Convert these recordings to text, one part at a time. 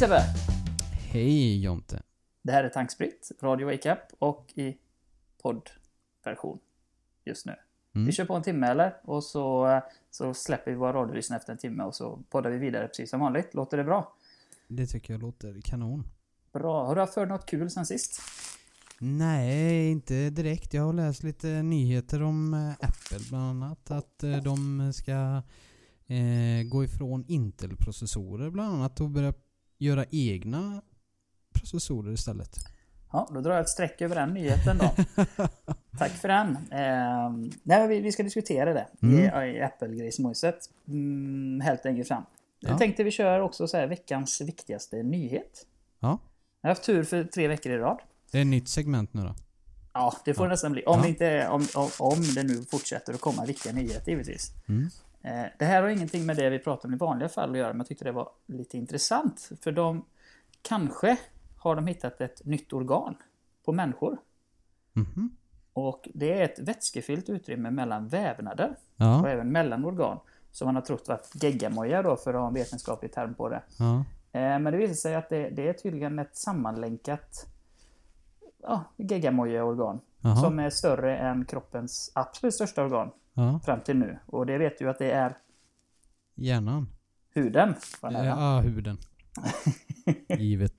Sebbe! Hej Jonte. Det här är Tankspritt, Radio Wake Up och i poddversion just nu. Mm. Vi kör på en timme eller? Och så, så släpper vi våra radiolyssnare efter en timme och så poddar vi vidare precis som vanligt. Låter det bra? Det tycker jag låter kanon. Bra. Har du haft för något kul sen sist? Nej, inte direkt. Jag har läst lite nyheter om eh, Apple bland annat. Att eh, de ska eh, gå ifrån Intel-processorer bland annat och börja göra egna processorer istället. Ja, då drar jag ett streck över den nyheten då. Tack för den. Eh, nej, vi, vi ska diskutera det i, i Apple-grejsmojset. Mm, helt enkelt fram. Jag Ja. tänkte vi kör också så här veckans viktigaste nyhet. Ja, Jag har haft tur för tre veckor i rad. det är ett nytt segment nu då. Ja, det får det nästan bli. Om, Ja. det inte om, om, om det nu fortsätter att komma viktiga nyheter givetvis. Mm. Eh, Det här har ingenting med det vi pratar om i vanliga fall att göra, men jag tyckte det var lite intressant. För de kanske har de hittat ett nytt organ på människor. Mhm. Och det är ett vätskefyllt utrymme mellan vävnader och Ja, även mellan organ. Som man har trott varit geggamoja då för att ha en vetenskaplig term på det. ja. Eh, Men det visar sig att det, det är tydligen ett sammanlänkat ja, geggamoja-organ. Som är större än kroppens absolut största organ Ja, fram till nu. Och det vet du att det är hjärnan. huden. Ja, huden. Givet.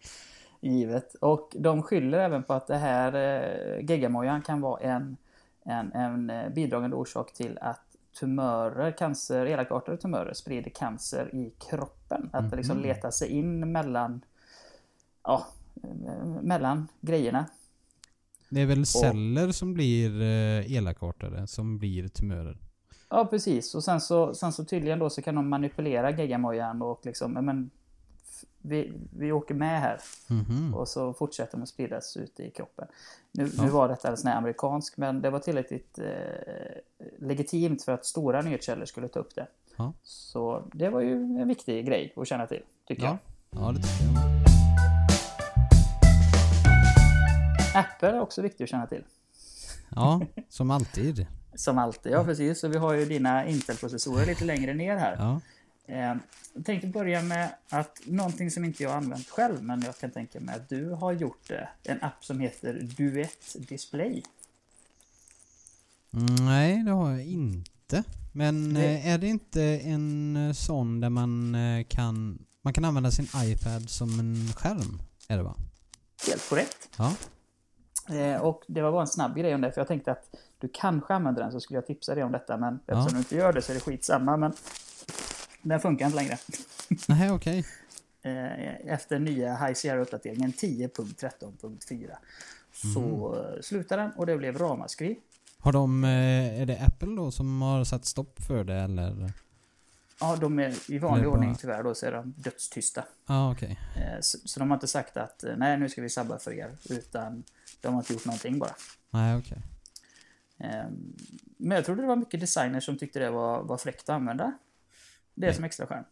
Givet. Och de skyller även på att det här eh, geggamojan kan vara en, en, en eh, bidragande orsak till att tumörer, cancer, elakartade tumörer sprider cancer i kroppen. Att det liksom Mhm. letar sig in mellan, ja, eh, mellan grejerna. Det är väl celler som blir eh, elakartade, som blir tumörer. Ja, precis. Och sen så, sen så tydligen då så kan de manipulera geggamojan och liksom, men vi, vi åker med här. Mhm. Och så fortsätter de att spridas ut i kroppen. Nu, Ja. nu var detta en sån här amerikansk, men det var tillräckligt eh, legitimt för att stora nyhetskällor skulle ta upp det. Ja. Så det var ju en viktig grej att känna till, tycker Ja. jag. ja, det tycker jag. Apple är också viktigt att känna till. Ja, som alltid. Som alltid, ja precis. Så vi har ju dina Intel-processorer lite längre ner här. Ja. Eh, jag tänkte börja med att någonting som inte jag har använt själv, men jag kan tänka mig att du har gjort det. En app som heter Duett Display. Mm, Nej, det har jag inte. Men Det- eh, är det inte en eh, sån där man eh, kan man kan använda sin iPad som en skärm? Är det va? Helt korrekt. Ja. Eh, och det var bara en snabb grej om det, för jag tänkte att du kanske använder den så skulle jag tipsa dig om detta, men eftersom Ja. du inte gör det så är det skitsamma. Men den funkar inte längre. Nej, okej. Eh, efter nya High Sierra-uppdateringen 10.13.4 så eh, slutade den och det blev ramaskri. Har de, eh, är det Apple då som har satt stopp för det eller? Ja, de är i vanlig bara- ordning tyvärr då så är de dödstysta. Ja, okej. Eh, så, så de har inte sagt att eh, nej, nu ska vi sabba för er, utan de har inte gjort någonting bara. Nej, okej. Ehm, Men jag trodde det var mycket designers som tyckte det var, var fräckt att använda. Det som extra skärm.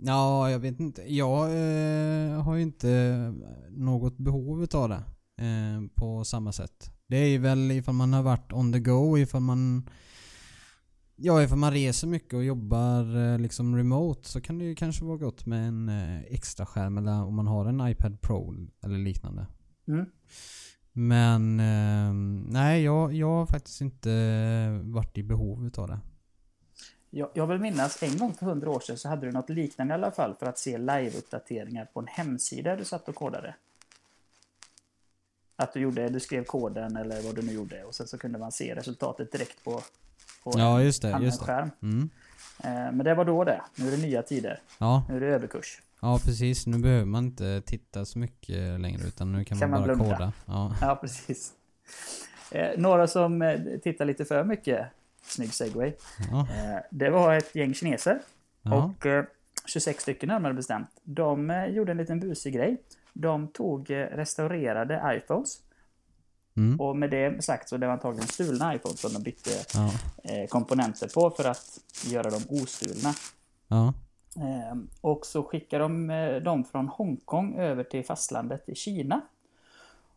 Ja, jag vet inte. Jag eh, har ju inte något behov utav det eh, på samma sätt. Det är ju väl ifall man har varit on the go, ifall man Ja, ifall man reser mycket och jobbar eh, liksom remote så kan det ju kanske vara gott med en eh, extra skärm eller om man har en iPad Pro eller liknande. Mm. Men eh, nej, jag, jag har faktiskt inte varit i behov utav det. Jag, jag vill minnas en gång för hundra år sedan så hade du något liknande i alla fall för att se live-uppdateringar på en hemsida du satt och kodade. Att du gjorde, du skrev koden eller vad du nu gjorde och sen så kunde man se resultatet direkt på, på Ja, en just det. annan Just det. skärm. Mm. Eh, Men det var då det. Nu är det nya tider. Ja, Nu är det överkurs. Ja precis, nu behöver man inte titta så mycket längre utan nu kan, Kan man bara blunda. koda. Ja. Ja, precis. Eh, Några som eh, tittar lite för mycket, snygg segway, Ja. det var ett gäng kineser. Ja. Och eh, 26 stycken närmare bestämt. De gjorde en liten busig grej. De tog restaurerade iPhones. Mm. Och med det sagt så det var antagligen stulna iPhones som de bytte Ja. eh, komponenter på för att göra dem ostulna. Ja. Eh, och så skickade de eh, dem från Hongkong över till fastlandet i Kina.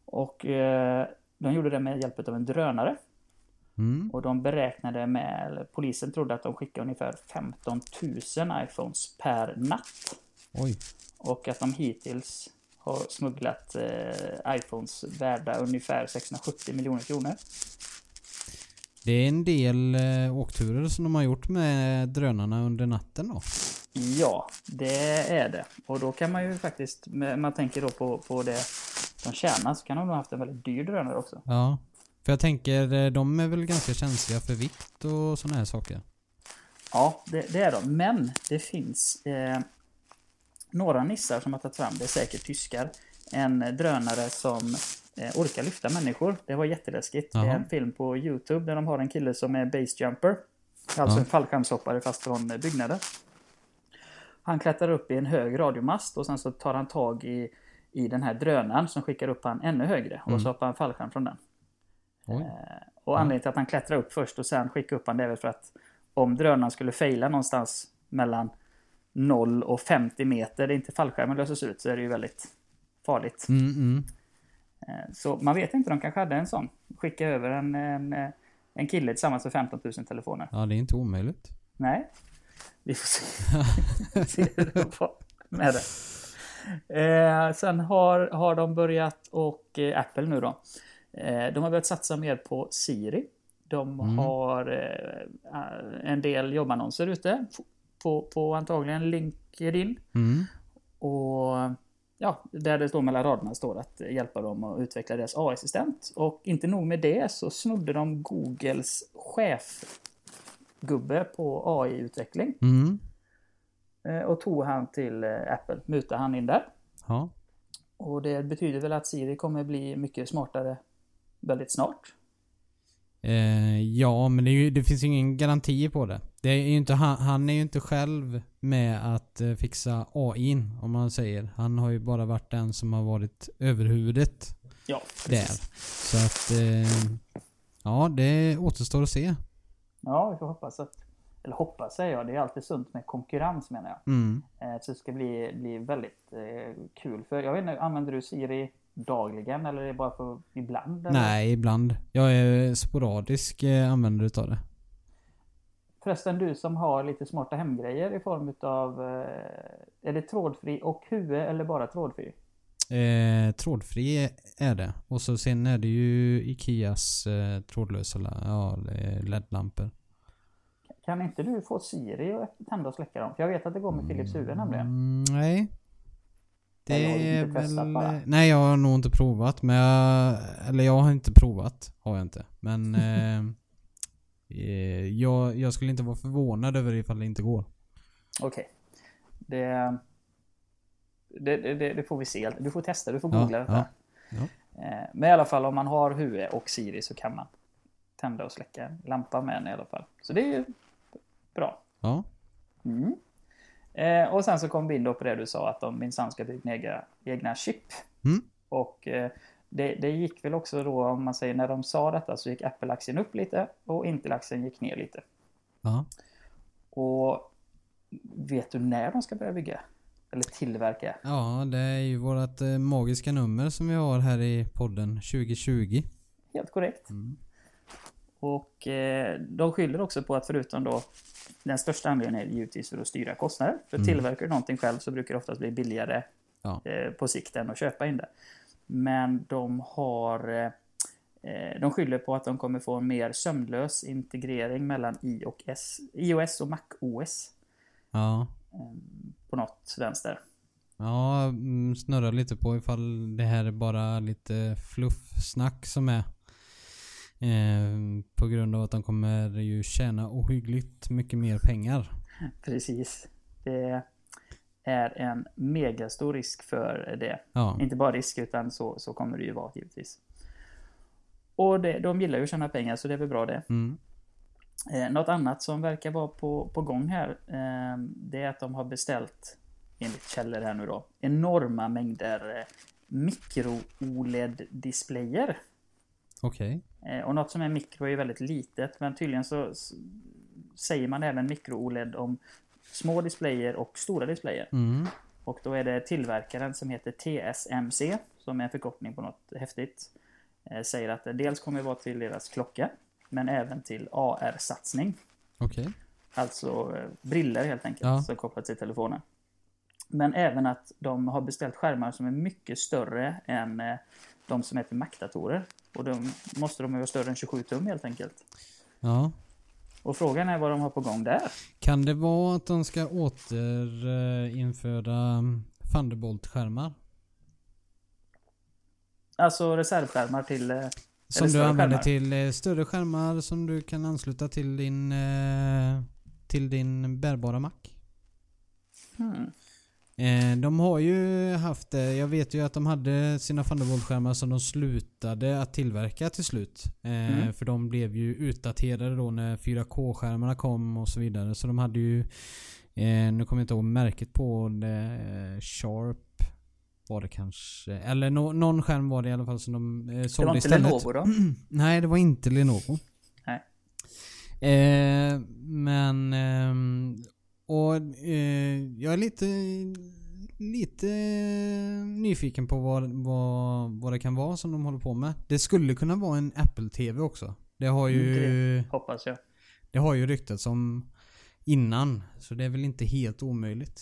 Och eh, de gjorde det med hjälp av en drönare. Mm. Och de beräknade med, polisen trodde att de skickade ungefär 15 000 iPhones per natt. Oj. Och att de hittills har smugglat eh, iPhones värda ungefär 670 miljoner kronor. Det är en del eh, åkturer som de har gjort med drönarna under natten då. Ja, det är det. Och då kan man ju faktiskt, man tänker då på, på det de tjänar, så kan de ha haft en väldigt dyr drönare också. Ja. För jag tänker, eh, de är väl ganska känsliga för vikt och sådana här saker. Ja, det, det är de. Men det finns eh, några nissar som har tagit fram, det är säkert tyskar, en drönare som eh, orkar lyfta människor. Det var jätteläskigt. Jaha. Det är en film på Youtube där de har en kille som är basejumper. Alltså Ja. en fallskärmshoppare fast från byggnader. Han klättrar upp i en hög radiomast och sen så tar han tag i, i den här drönaren som skickar upp han ännu högre. Och så hoppar han fallskärm från den. Oj. Eh, Och anledningen till att han klättrar upp först och sen skickar upp han det är väl för att om drönaren skulle fejla någonstans mellan 0 och 50 meter, det är inte fallskärmen löses ut, så är det ju väldigt farligt. Mm, mm. Eh, Så man vet inte, de kanske hade en sån. Skicka över en, en, eh, en kille tillsammans med 15 000 telefoner. Ja, det är inte omöjligt. Nej. Vi får se, se hur det var med det. Eh, sen har, har de börjat, och eh, Apple nu då. Eh, de har börjat satsa mer på Siri. De har eh, en del jobbannonser ute. På, på antagligen LinkedIn. Mm. Och ja, där det står mellan raderna står att hjälpa dem att utveckla deras AI-assistent. Och inte nog med det så snodde de Googles chefgubbe på AI-utveckling. Mm. eh, Och tog han till eh, Apple, mutade han in där. Ja. Och det betyder väl att Siri kommer bli mycket smartare väldigt snart. Eh, ja, men det, ju, det finns ju ingen garanti på det. Det är inte, han, han är ju inte själv med att eh, fixa AI om man säger. Han har ju bara varit den som har varit överhuvudet Ja, där. Så att... Eh, ja, det återstår att se. Ja, vi får hoppas att... Eller hoppas säger jag, det är alltid sunt med konkurrens menar jag. Mm. Eh, Så det ska bli, bli väldigt eh, kul. För jag vet inte, använder du Siri dagligen eller är det bara för ibland? Eller? Nej, ibland. Jag är sporadisk eh, användare utav det. Förresten du som har lite smarta hemgrejer i form utav... Eh, är det trådfri och huvud eller bara trådfri? Eh, trådfri är det. Och så sen är det ju Ikeas eh, trådlösa ja, LED-lampor. Kan inte du få Siri att tända och släcka dem? För jag vet att det går med Philips huvud nämligen. Mm, nej. Det är väl... Nej, jag har nog inte provat. Men jag... Eller jag har inte provat. Har jag inte. Men... eh, eh, jag, jag skulle inte vara förvånad över ifall det inte går. Okej. Det, det, det, det det får vi se. Du får testa, du får Ja, googla detta. ja, Eh, Men i alla fall om man har huvud och Siri så kan man tända och släcka en lampa med den i alla fall. Så det är ju bra. Ja. Mm. Eh, och sen så kom vi in då på det du sa att de minsann ska bygga egna, egna chip. Mm. Och eh, det, det gick väl också då om man säger när de sa detta så gick Apple-aktien upp lite och Intel-aktien gick ner lite. Ja. Och vet du när de ska börja bygga? Eller tillverka? Ja, det är ju vårt eh, magiska nummer som vi har här i podden 2020. Helt korrekt. Mm. Och eh, de skyller också på att förutom då den största anledningen är givetvis för att styra kostnader. För Mm. tillverkar du någonting själv så brukar det oftast bli billigare Ja. eh, på sikt än att köpa in det. Men de har eh, de skyller på att de kommer få en mer sömlös integrering mellan I och S, iOS och MacOS Ja. eh, på något vänster. Ja, mm, snurra lite på ifall det här är bara lite fluffsnack som är. Eh, på grund av att de kommer ju tjäna ohyggligt mycket mer pengar. Precis. Det är en megastor risk för det. Ja. Inte bara risk utan så, så kommer det ju vara givetvis. Och det, de gillar ju att tjäna pengar så det är väl bra det. Mm. Eh, något annat som verkar vara på, på gång här eh, det är att de har beställt, enligt källor här nu då, enorma mängder eh, mikro-OLED-displayer. Okej. Eh, och något som är mikro är väldigt litet men tydligen så s- säger man även mikro-OLED om små displayer och stora displayer. Mm. Och då är det tillverkaren som heter TSMC, som är en förkortning på något häftigt, eh, säger att det dels kommer vara till deras klocka, men även till AR-satsning. Okej. Alltså eh, briller helt enkelt, Ja. som kopplat till telefonen. Men även att de har beställt skärmar som är mycket större än eh, de som till Mac-datorer. Och då måste de vara större än 27 tum helt enkelt. Ja. Och frågan är vad de har på gång där. Kan det vara att de ska återinföra Thunderbolt-skärmar? Alltså reservskärmar till... eh, Som du använder skärmar. till eh, större skärmar som du kan ansluta till din, eh, till din bärbara Mac. Hmm. Eh, de har ju haft det. Jag vet ju att de hade sina Thunderbolt-skärmar som de slutade att tillverka till slut. Eh, Mm. För de blev ju utdaterade då när 4K-skärmarna kom och så vidare. Så de hade ju... Eh, nu kommer jag inte ihåg märket på det. eh, Sharp var det kanske. Eller nå- någon skärm var det i alla fall som de eh, Det sålde var inte istället. Lenovo då? Nej, det var inte Lenovo. Nej. Eh, men... ehm, och eh, jag är lite... Lite nyfiken på vad, vad, vad det kan vara som de håller på med. Det skulle kunna vara en Apple TV också. Det har ju... Mm, Hoppas jag. Det har ju ryktats om innan. Så det är väl inte helt omöjligt.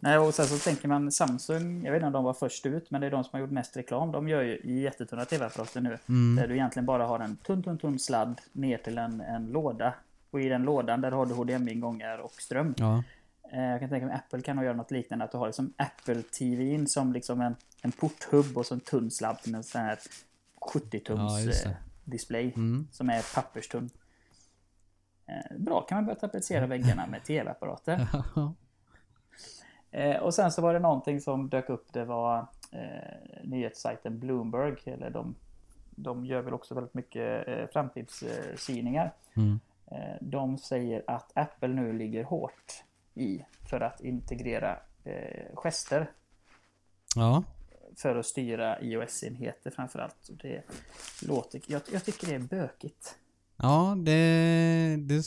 Nej, och sen så tänker man Samsung, jag vet inte om de var först ut, men det är de som har gjort mest reklam. De gör ju jättetunna TV-apparater nu. Mm. Där du egentligen bara har en tunn, tunn, tunn sladd ner till en, en låda. Och i den lådan där har du HDMI-ingångar och ström. Ja. Eh, Jag kan tänka mig Apple kan nog göra något liknande. Att du har liksom Apple TVn som liksom en, en porthubb och så en tunn sladd till en sån här 70-tums Ja, eh, display. Mm. Som är papperstunn. Eh, Bra, kan man börja tapetsera väggarna med TV-apparater. Och sen så var det någonting som dök upp. Det var eh, nyhetssajten Bloomberg. Eller de, de gör väl också väldigt mycket eh, framtidssyningar. Mm. Eh, de säger att Apple nu ligger hårt i för att integrera eh, gester ja. för att styra iOS-enheter framförallt. Det låter, jag, jag tycker det är bökigt. Ja, det, det,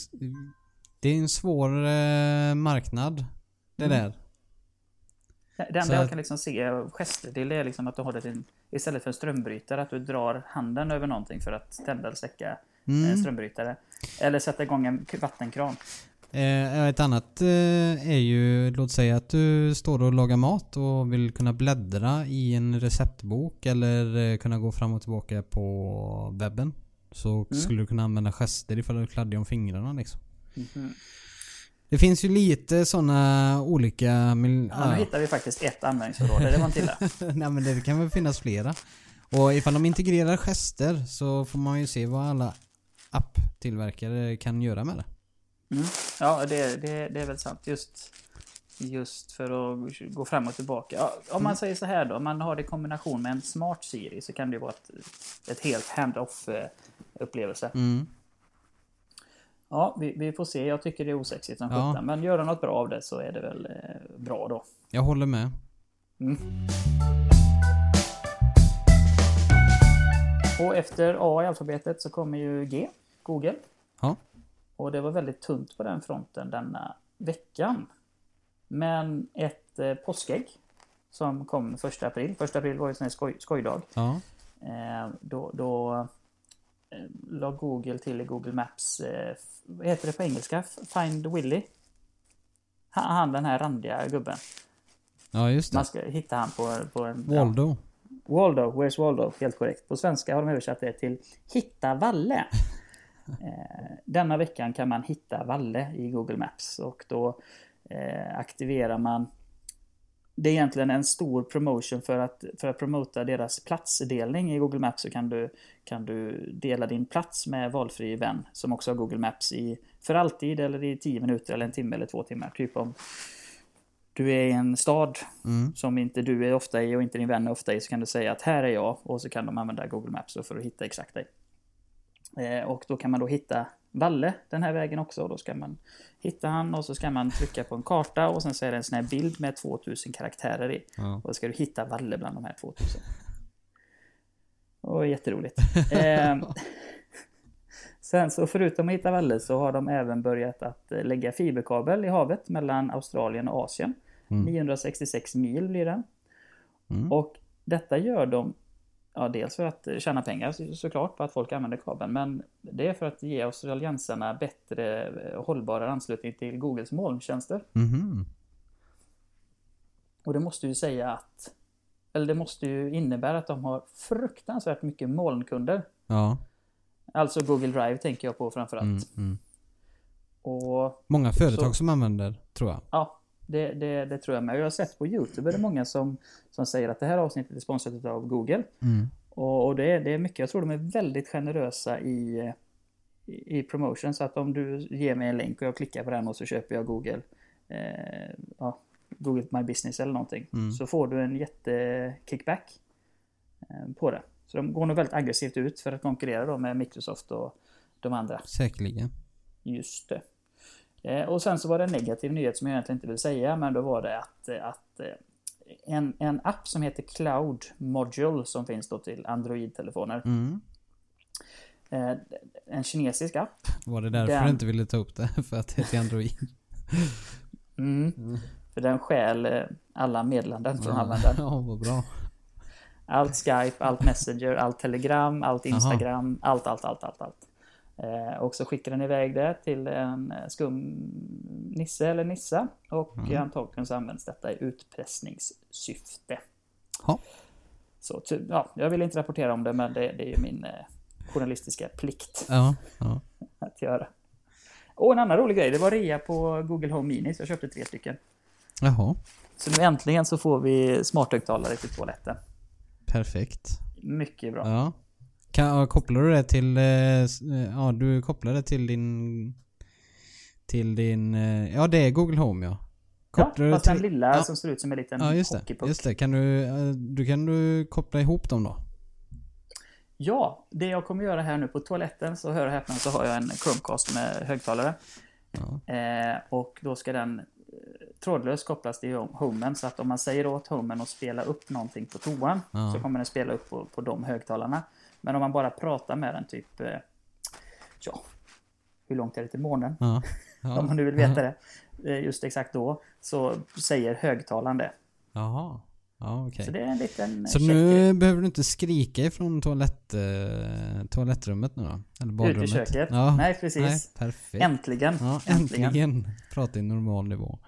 det är en svår eh, marknad. Det Mm. där. Det enda jag kan liksom se av gester det är liksom att du har det till, istället för en strömbrytare att du drar handen över någonting för att tända eller släcka Mm. en strömbrytare. Eller sätta igång en vattenkran. Eh, ett annat eh, är ju, låt säga att du står och lagar mat och vill kunna bläddra i en receptbok eller eh, kunna gå fram och tillbaka på webben. Så skulle du kunna använda gester ifall du är kladdig om fingrarna liksom. Mhm. Det finns ju lite sådana olika... Mil- Ja, nu hittar vi faktiskt ett användningsområde, det var inte illa. Nej men det kan väl finnas flera. Och ifall de integrerar gester så får man ju se vad alla apptillverkare kan göra med det. Mm. Ja, det, det, det är väl sant. Just, just för att gå fram och tillbaka. Ja, om man säger så här då, om man har det i kombination med en smart Siri så kan det vara ett, ett helt hand-off eh, upplevelse. Mm. Ja, vi, vi får se. Jag tycker det är osexigt som Ja. sjutton. Men göra något bra av det så är det väl eh, bra då. Jag håller med. Mm. Och efter A i alfabetet så kommer ju G, Google. Ja. Och det var väldigt tunt på den fronten denna veckan. Men ett eh, påskägg som kom 1 april. 1 april var ju en sån här skoj, skojdag. Ja. Eh, då då eh, la Google till i Google Maps, eh, vad heter det på engelska? Find Willy. Han, han den här randiga gubben. Ja just det. Man ska hitta han på, på en... ja. Waldo. Waldo, where's Waldo? Helt korrekt. På svenska har de översatt det till Hitta Valle. Eh, denna veckan kan man hitta Valle i Google Maps och då eh, aktiverar man det är egentligen en stor promotion för att, för att promota deras platsdelning i Google Maps så kan du, kan du dela din plats med valfri vän som också har Google Maps i för alltid eller i 10 minuter eller en timme eller två timmar. Typ om du är i en stad Mm. som inte du är ofta i och inte din vän är ofta i så kan du säga att här är jag och så kan de använda Google Maps för att hitta exakt dig. Eh, och då kan man då hitta Valle den här vägen också och då ska man hitta han och så ska man trycka på en karta och sen så är det en sån här bild med 2000 karaktärer i. Ja. Och då ska du hitta Valle bland de här 2000. Och jätteroligt. Eh, sen så förutom att hitta Valle så har de även börjat att eh, lägga fiberkabel i havet mellan Australien och Asien. 966 mil blir den. Mm. Och detta gör de Ja, dels för att tjäna pengar så- såklart på att folk använder kabeln, men det är för att ge australiensarna bättre eh, hållbarare anslutning till Googles molntjänster. Mhm. Och det måste ju säga att, eller det måste ju innebära att de har fruktansvärt mycket molnkunder. Ja. Alltså Google Drive tänker jag på framförallt. Mm, mm. Och Många företag Så- som använder, tror jag. ja, det, det, det tror jag med. Jag har sett på Youtube är det många som, som säger att det här avsnittet är sponsrat av Google. Mm. Och, och det, det är mycket, jag tror de är väldigt generösa i, i, i promotion. Så att om du ger mig en länk och jag klickar på den och så köper jag Google, eh, ja, Google My Business eller någonting. Mm. Så får du en jättekickback eh, på det. Så de går nog väldigt aggressivt ut för att konkurrera då med Microsoft och de andra. Säkerligen. Just det. Eh, Och sen så var det en negativ nyhet som jag egentligen inte vill säga, men då var det att, eh, att eh, en, en app som heter Cloud Module som finns då till Android-telefoner. Mm. En kinesisk app. Var det därför Den- du inte ville ta upp det? För att det är till Android? Mm. För den stjäl alla meddelanden från användaren. Ja, vad bra. Allt Skype, allt Messenger, allt Telegram, allt Instagram, allt, allt, allt, allt, allt. Eh, och så skickar den iväg det till en eh, skum nisse eller nissa. Och Mm. antagligen så används detta i utpressningssyfte. Ja. Så ja, jag vill inte rapportera om det, men det, det är ju min eh, journalistiska plikt Ja, ja. att göra. Och en annan rolig grej, det var rea på Google Home Mini, så jag köpte tre stycken. Jaha. Så nu äntligen så får vi smarthögtalare till toaletten. Perfekt. Mycket bra. Ja. Kan, ja, kopplar du det till... eh, eh, Ja, du kopplar det till din... Till din... eh, Ja, det är Google Home ja. Ja, Kopplar du fast till... den lilla ja. som ser ut som en liten Ja, just det. hockeypuck. Just det. Kan du... Du kan du koppla ihop dem då? Ja, det jag kommer göra här nu på toaletten så hör och häpna så har jag en Chromecast med högtalare. Ja. Eh, och då ska den trådlöst kopplas till hom- homen så att om man säger åt homen att spela upp någonting på toan Ja. så kommer den spela upp på, på de högtalarna. Men om man bara pratar med den typ, eh, ja, hur långt är det till månen? Ja. ja. Om man nu vill veta det. eh, Just exakt då så säger högtalaren det. Jaha. Ja, okej. Så det är en liten Så check. nu behöver du inte skrika ifrån toalett, eh, toalettrummet nu då? Eller Ut badrummet? i köket. Ja. Nej, precis. Nej, perfekt. Äntligen. Ja, Äntligen. äntligen. Prata i normal nivå.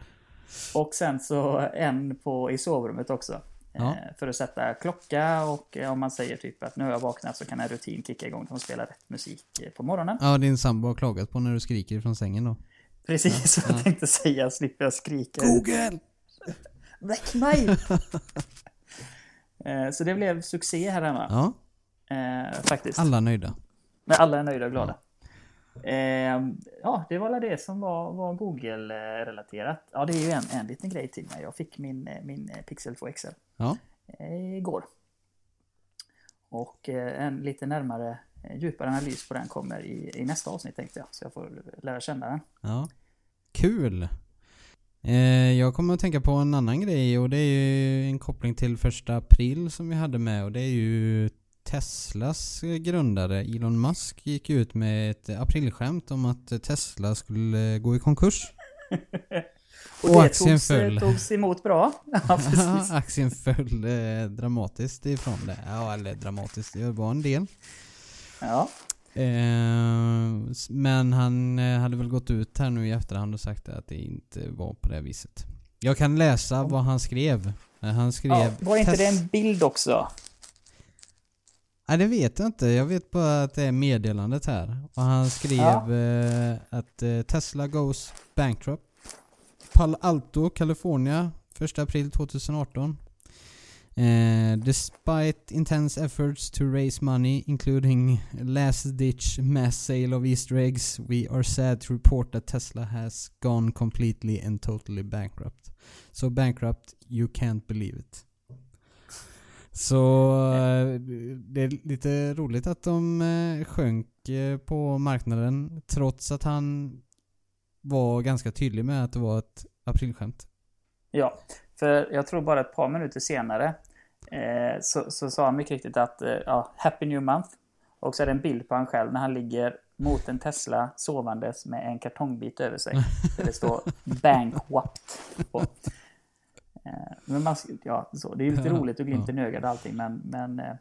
Och sen så en på, i sovrummet också. Ja. Eh, För att sätta klocka och eh, om man säger typ att nu har jag vaknat så kan en rutin kicka igång som spelar rätt musik eh, på morgonen. Ja, din sambo har klagat på när du skriker från sängen då. Precis vad jag tänkte säga, slipper jag skrika. Google! Väck mig! Så det blev succé här hemma. Ja, Eh, faktiskt. alla nöjda. Men alla är nöjda och glada. Eh, ja, det var det som var, var Google-relaterat. Ja, det är ju en, en liten grej till mig. Jag fick min, min Pixel 2 XL Ja, eh, igår. Och eh, en lite närmare, eh, djupare analys på den kommer i, i nästa avsnitt tänkte jag. Så jag får lära känna den. ja. Kul! Jag kommer att tänka på en annan grej och det är ju en koppling till första april som vi hade med och det är ju Teslas grundare Elon Musk gick ut med ett aprilskämt om att Tesla skulle gå i konkurs. Och, Och det aktien togs, föll. togs emot bra. Ja. Aktien föll eh, dramatiskt ifrån det. Ja, eller dramatiskt, det var en del. Ja, Eh, men han eh, hade väl gått ut här nu i efterhand och sagt att det inte var på det viset. Jag kan läsa vad han skrev. Eh, Han skrev... ja, var inte det "Tes- en bild också? Nej det vet jag inte. Jag vet bara att det är meddelandet här. Och han skrev Ja. eh, att eh, Tesla goes bankrupt. Palo Alto, California, 1 april 2018. Eh, despite intense efforts to raise money, including last ditch mass sale of Easter eggs, we are sad to report that Tesla has gone completely and totally bankrupt. So bankrupt, you can't believe it. Så eh, det är lite roligt att de eh, sjönk eh, på marknaden trots att han var ganska tydlig med att det var ett aprilskämt. Ja, för jag tror bara ett par minuter senare eh, så, så sa han mycket riktigt att eh, ja, Happy New Month. Och så är det en bild på han själv när han ligger mot en Tesla sovandes med en kartongbit över sig. Där det står Bankwapt på. Eh, men man, ja, så, det är lite roligt och glimten i ögat allting men, men eh,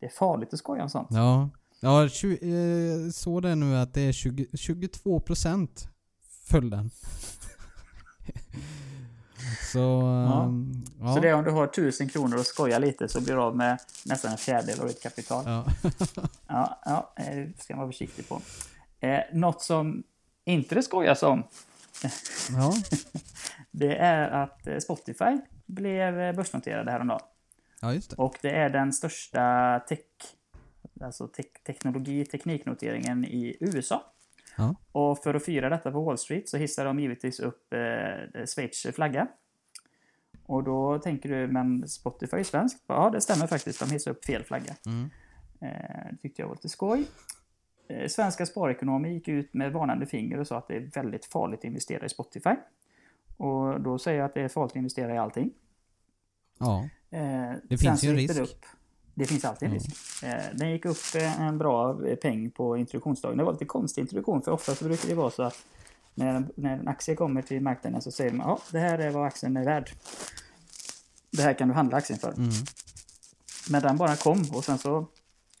det är farligt att skoja om sånt. Ja, ja tju- eh, så det nu att det är 20, 22% föll den. Så, Ja. ehm, ja. Så det är om du har 1000 kronor och skojar lite så blir du av med nästan en fjärdedel av ditt kapital. Ja. Ja, ja det ska man vara försiktig på. Eh, något som inte det skojas om, ja. det är att eh, Spotify blev eh, börsnoterade häromdagen. ja, just det. Och det är den största tech, alltså te teknologi, tekniknoteringen i USA. Ja. Och för att fira detta på Wall Street så hissar de givetvis upp eh, Schweiz flagga. Och då tänker du, men Spotify är svenskt? Ja, det stämmer faktiskt. De hissar upp fel flagga. Mm. Eh, det tyckte jag var lite skoj. Eh, svenska sparekonomer gick ut med varnande finger och sa att det är väldigt farligt att investera i Spotify. Och då säger jag att det är farligt att investera i allting. Ja. Eh, Det finns ju en risk. Upp, det finns alltid en Mm. risk. Eh, den gick upp eh, en bra peng på introduktionsdagen. Det var lite konstig introduktion för ofta så brukar det vara så att när, när en aktie kommer till marknaden så säger man ja, det här är vad aktien är värd. Det här kan du handla aktien för. Mm. Men den bara kom och sen så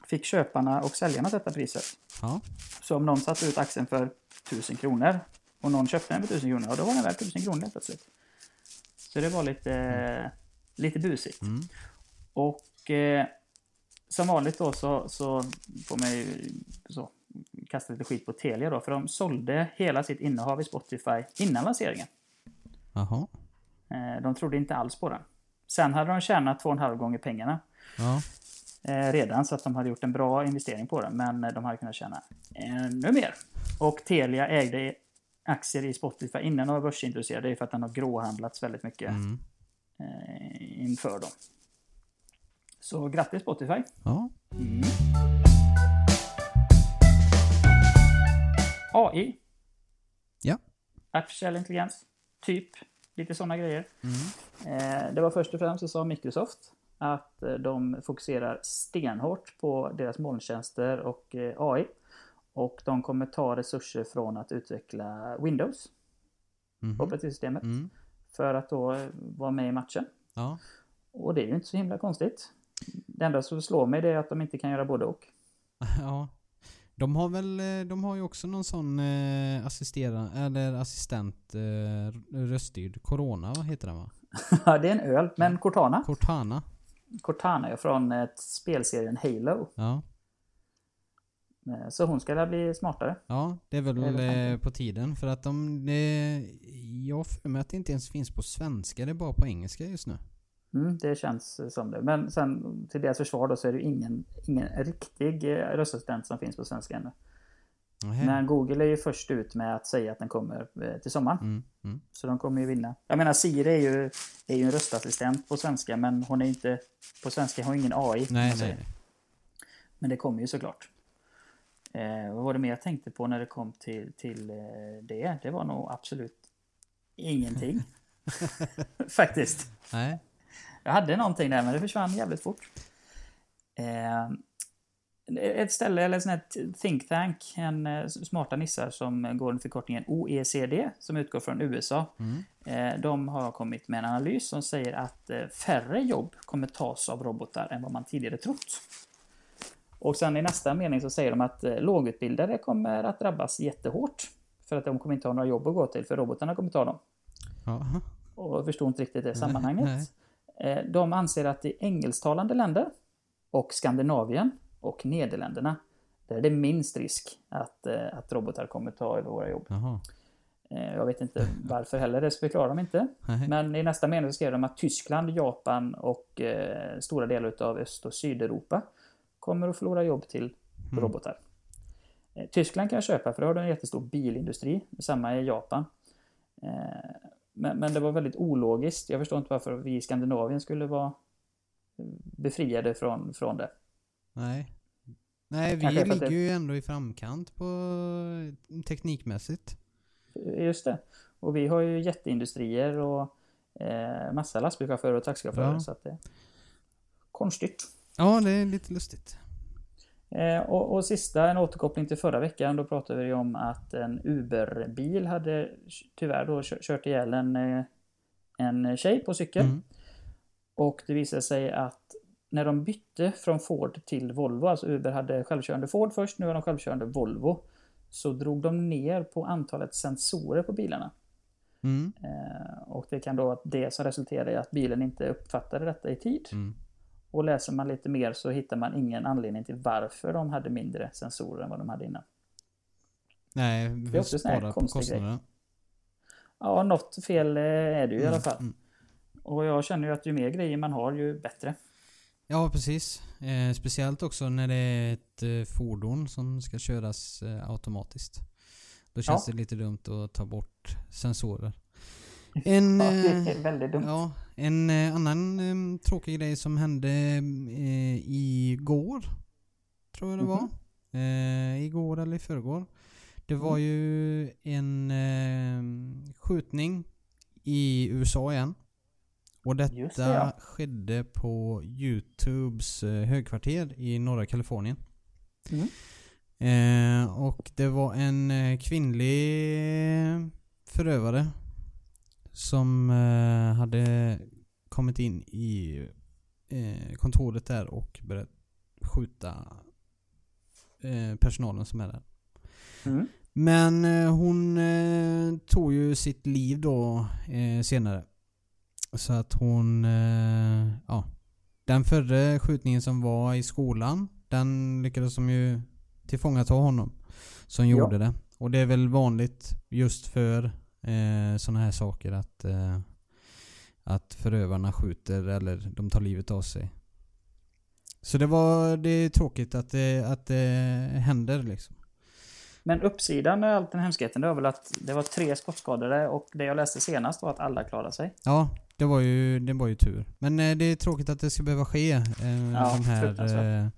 fick köparna och säljarna sätta priset. Ja. Så om någon satte ut aktien för 1000 kronor och någon köpte den för 1000 kronor, ja, då var den värd 1000 kronor helt plötsligt. Så det var lite, lite busigt. Mm. Och eh, som vanligt då så, så får man ju så, kasta lite skit på Telia då, för de sålde hela sitt innehav i Spotify innan lanseringen. Jaha. Eh, de trodde inte alls på den. Sen hade de tjänat två och en halv gånger pengarna Ja. eh, redan så att de hade gjort en bra investering på den. Men de hade kunnat tjäna ännu mer. Och Telia ägde aktier i Spotify innan de var börsintroducerade. Det är för att den har gråhandlats väldigt mycket Mm. eh, inför dem. Så grattis Spotify! Ja. Mm. AI. Ja. Artificiell intelligens. Typ. Lite sådana grejer. Mm. Eh, det var först och främst så sa Microsoft att eh, de fokuserar stenhårt på deras molntjänster och eh, AI. Och de kommer ta resurser från att utveckla Windows, Mhm. operativsystemet, Mm. för att då eh, vara med i matchen. Ja. Och det är ju inte så himla konstigt. Det enda som slår mig det är att de inte kan göra både och. ja. De har väl, eh, de har ju också någon sån eh, assistera, eller assistent eh, röststyrd. Corona, vad heter den va? Ja, det är en öl, men Cortana. Cortana. Cortana är från eh, spelserien Halo. Ja. Eh, Så hon ska bli smartare. Ja, det är väl eh, på tiden. För att de, det, jag för mig att det inte ens finns på svenska, det är bara på engelska just nu. Mm, det känns som det. Men sen till deras försvar då så är det ingen, ingen riktig eh, röstassistent som finns på svenska ännu. Nähä. Men Google är ju först ut med att säga att den kommer till sommaren. Mm, mm. Så de kommer ju vinna. Jag menar Siri är ju, är ju en röstassistent på svenska men hon är inte på svenska, hon har ingen AI. Nej, nej. Men det kommer ju såklart. Eh, vad var det mer jag tänkte på när det kom till, till eh, det? Det var nog absolut ingenting. Faktiskt. Nej. Jag hade någonting där men det försvann jävligt fort. Eh, ett ställe, eller en sån här think tank, en eh, smarta nissar som går under förkortningen OECD, som utgår från USA. Mm. Eh, de har kommit med en analys som säger att färre jobb kommer tas av robotar än vad man tidigare trott. Och sen i nästa mening så säger de att eh, lågutbildade kommer att drabbas jättehårt. För att de kommer inte ha några jobb att gå till, för robotarna kommer ta dem. Ja. Och förstår inte riktigt det Nej. sammanhanget. Eh, De anser att i engelsktalande länder och Skandinavien och Nederländerna där är det minst risk att, eh, att robotar kommer ta över våra jobb. Jaha. Jag vet inte varför heller, det förklarar de inte. Nej. Men i nästa mening så skrev de att Tyskland, Japan och eh, stora delar av Öst och Sydeuropa kommer att förlora jobb till Mm. robotar. Eh, Tyskland kan jag köpa för då har de en jättestor bilindustri. Samma i Japan. Eh, men, men det var väldigt ologiskt. Jag förstår inte varför vi i Skandinavien skulle vara eh, befriade från, från det. Nej. Nej, vi Kanske ligger det- ju ändå i framkant på teknikmässigt. Just det. Och vi har ju jätteindustrier och eh, massa lastbilschaufförer och taxichaufförer. Ja. Så att det... Konstigt. Ja, det är lite lustigt. Eh, och, och sista, en återkoppling till förra veckan. Då pratade vi om att en Uber-bil hade tyvärr då kö- kört ihjäl en, eh, en tjej på cykel. Mm. Och det visade sig att när de bytte från Ford till Volvo, alltså Uber hade självkörande Ford först, nu har de självkörande Volvo. Så drog de ner på antalet sensorer på bilarna. Mm. Eh, och det kan då vara det som resulterar i att bilen inte uppfattade detta i tid. Mm. Och läser man lite mer så hittar man ingen anledning till varför de hade mindre sensorer än vad de hade innan. Nej, vi är får också spara på konstig grej. kostnaderna. Ja, något fel eh, är det ju i alla fall. Mm. Och jag känner ju att ju mer grejer man har ju bättre. Ja, precis. Eh, speciellt också när det är ett eh, fordon som ska köras eh, automatiskt. Då känns Ja. det lite dumt att ta bort sensorer. En, Ja, eh, ja, en eh, annan eh, tråkig grej som hände eh, igår, tror jag det var. Mhm. Eh, igår eller i förrgår. Det var Mm. ju en eh, skjutning i USA igen. Och Just det, detta ja. skedde på Youtubes högkvarter i norra Kalifornien. Mm. Eh, och det var en kvinnlig förövare som eh, hade kommit in i eh, kontoret där och börjat skjuta eh, personalen som är där. Mm. Men eh, hon eh, tog ju sitt liv då eh, senare. Så att hon, ja. Den förra skjutningen som var i skolan, den lyckades de ju tillfångata honom. Som Ja. gjorde det. Och det är väl vanligt just för eh, sådana här saker att, eh, att förövarna skjuter eller de tar livet av sig. Så det var, det är tråkigt att det, att det händer liksom. Men uppsidan med allt den hemskheten det var väl att det var tre skottskadade och det jag läste senast var att alla klarade sig. Ja, det var ju, det var ju tur. Men eh, det är tråkigt att det ska behöva ske, eh, Ja, de här eh,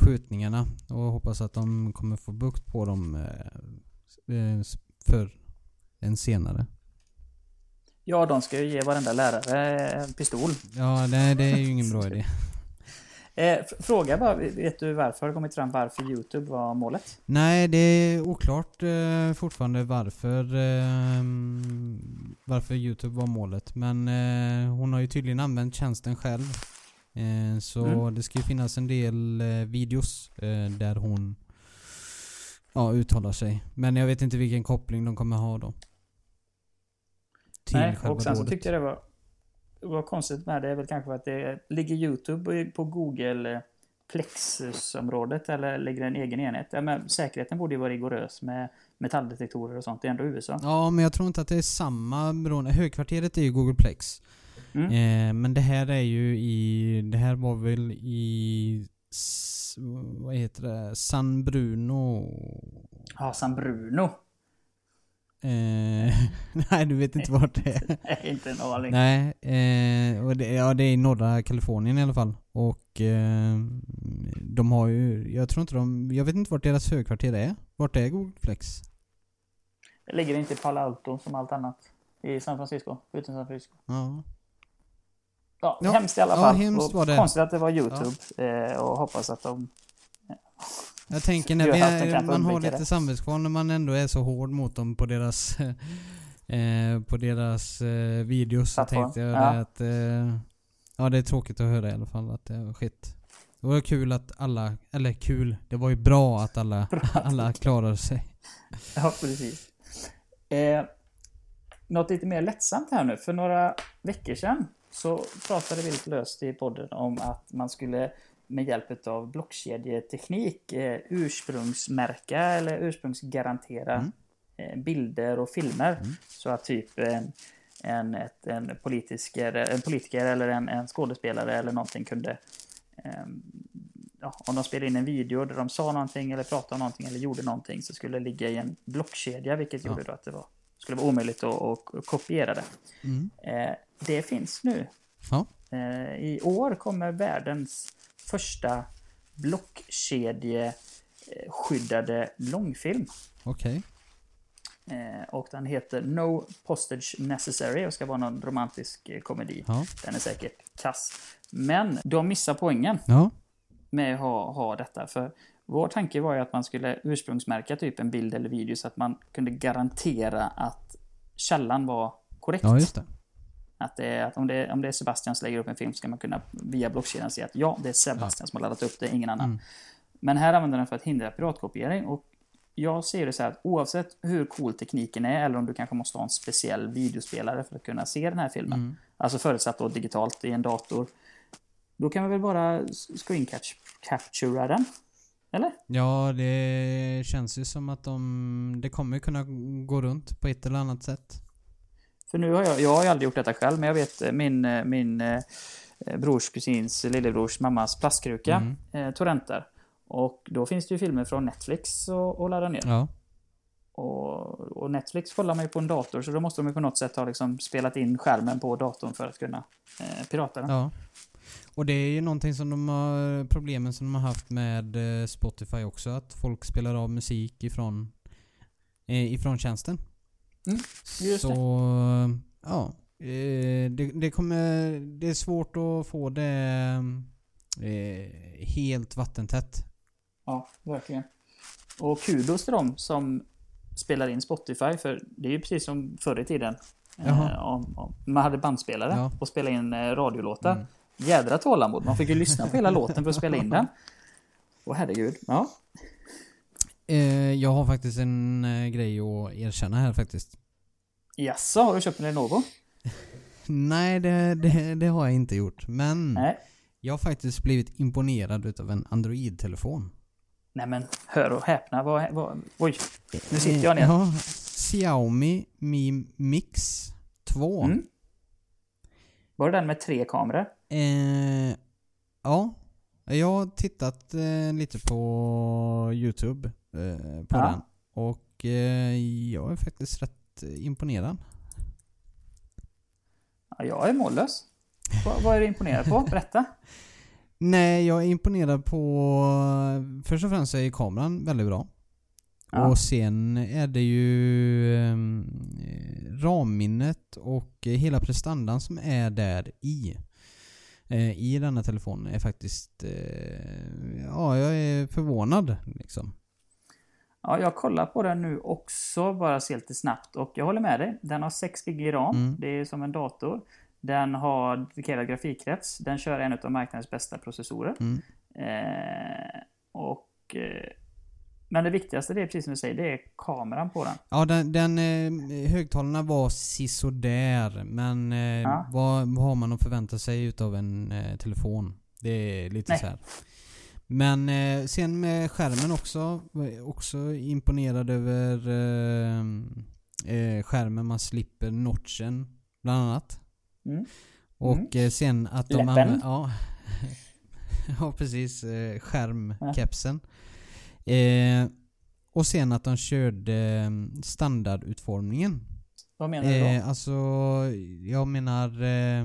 skjutningarna. Och hoppas att de kommer få bukt på dem eh, eh, för en senare. Ja, de ska ju ge varenda lärare en pistol. Ja, det, det är ju ingen bra idé. Eh, fråga bara, vet du varför har det kommit fram varför Youtube var målet? Nej, det är oklart eh, fortfarande varför eh, varför Youtube var målet. Men eh, hon har ju tydligen använt tjänsten själv. Eh, så Mm. det ska ju finnas en del videos där hon ja, uttalar sig. Men jag vet inte vilken koppling de kommer ha då. Till Nej, själva och sen så tyckte jag det var, var konstigt med det är väl kanske för att det ligger Youtube på Google eh, Plexus-området eller ligger en egen enhet. Ja, men säkerheten borde ju vara rigorös med metalldetektorer och sånt. Det är ändå USA. Ja, men jag tror inte att det är samma beroende. Högkvarteret är ju Googleplex. Mm. Eh, men det här är ju i... Det här var väl i... Vad heter det? San Bruno? Ja, San Bruno. Eh, nej, du vet inte vart det är. Nej, inte en aning. Nej, eh, och det, ja, det är i norra Kalifornien i alla fall. Och eh, de har ju... Jag tror inte de... Jag vet inte vart deras högkvarter är. Vart är Googleplex? Det ligger inte i Palo Alto som allt annat. I San Francisco. Utan San Francisco. Ja. Ja, Ja, hemskt i alla ja, fall. hemskt och var det. Konstigt att det var Youtube. Eh, och hoppas att de... Jag tänker när är, man har lite samvetskval när man ändå är så hård mot dem på deras eh, på deras eh, videos så tänkte jag ja. att eh, Ja det är tråkigt att höra i alla fall att det har skett. Det var kul att alla, eller kul, det var ju bra att alla, alla klarade sig. Ja, precis. Eh, något lite mer lättsamt här nu. För några veckor sedan så pratade vi lite löst i podden om att man skulle med hjälp av blockkedjeteknik eh, ursprungsmärka eller ursprungsgarantera Mm. eh, bilder och filmer. Mm. Så att typ en, en, ett, en, politiker, en politiker eller en, en skådespelare eller någonting kunde ehm, ja, om de spelade in en video där de sa någonting eller pratade om någonting eller gjorde någonting så skulle det ligga i en blockkedja vilket Ja. gjorde då att det var, skulle vara omöjligt att, att kopiera det. Mm. Eh, det finns nu. Ja. Eh, I år kommer världens första blockkedjeskyddade långfilm. Okej. Eh, och den heter No Postage Necessary och ska vara någon romantisk eh, komedi. Ja. Den är säkert kass. Men de missar poängen Ja. med att ha, ha detta. För vår tanke var ju att man skulle ursprungsmärka typ en bild eller video så att man kunde garantera att källan var korrekt. Ja just det. Att, det att om, det, om det är Sebastian som lägger upp en film ska man kunna via blockkedjan se att ja, det är Sebastian som har laddat upp det, ingen annan. Mm. Men här använder den för att hindra piratkopiering och jag ser det så här att oavsett hur cool tekniken är eller om du kanske måste ha en speciell videospelare för att kunna se den här filmen. Mm. Alltså förutsatt då digitalt i en dator. Då kan man väl bara screen captura den? Eller? Ja, det känns ju som att de... Det kommer kunna gå runt på ett eller annat sätt. För nu har jag, jag har ju aldrig gjort detta själv, men jag vet eh, min, eh, min eh, brors kusins lillebrors mammas plastkruka Mm. eh, torrentar. Och då finns det ju filmer från Netflix att ladda ner. Ja. Och, och Netflix kollar man ju på en dator, så då måste de ju på något sätt ha liksom spelat in skärmen på datorn för att kunna eh, pirata den. Ja. Och det är ju någonting som de har, problemen som de har haft med Spotify också, att folk spelar av musik ifrån, eh, ifrån tjänsten. Mm, just Så, det. ja. Eh, det, det kommer, det är svårt att få det eh, helt vattentätt. Ja, verkligen. Och kudos till dem som spelar in Spotify, för det är ju precis som förr i tiden. Eh, om, om man hade bandspelare Ja. och spelade in radiolåtar. Mm. Jädra tålamod. Man fick ju lyssna på hela låten för att spela in den. Åh herregud. Ja. Eh, jag har faktiskt en eh, grej att erkänna här faktiskt. Jaså, har du köpt en Lenovo? Nej, det, det, det har jag inte gjort. Men Nej. jag har faktiskt blivit imponerad utav en Android-telefon. Nej men, hör och häpna. Vad, vad, oj, nu sitter jag ner. Ja, Xiaomi Mi Mix 2. Mm. Var det den med tre kameror? Eh, ja. Jag har tittat eh, lite på YouTube eh, på Ja. den. Och eh, jag är faktiskt rätt imponerad. Ja, jag är mållös. Vad, vad är du imponerad på? Berätta. Nej, jag är imponerad på... Först och främst är kameran väldigt bra. Ja. Och sen är det ju eh, ramminnet och hela prestandan som är där i. Eh, I denna telefon är faktiskt... Eh, ja, jag är förvånad liksom. Ja, jag kollar på den nu också, bara se lite snabbt. Och jag håller med dig. Den har 6 GB ram. Mm. Det är som en dator. Den har dedikerad grafikkrets. Den kör en av marknadens bästa processorer. Mm. Eh, och, eh, men det viktigaste, det är precis som du säger, det är kameran på den. Ja, den, den eh, högtalarna var sisådär, men eh, Ja. vad, vad har man att förvänta sig utav en eh, telefon? Det är lite Nej. så här. Men eh, sen med skärmen också, jag också imponerad över eh, eh, skärmen. Man slipper notchen, bland annat. Mm. Och eh, sen att de använder... Ja, ja precis. Eh, skärmkepsen. Eh, och sen att de körde eh, standardutformningen. Vad menar du då? Eh, alltså, jag menar... Eh,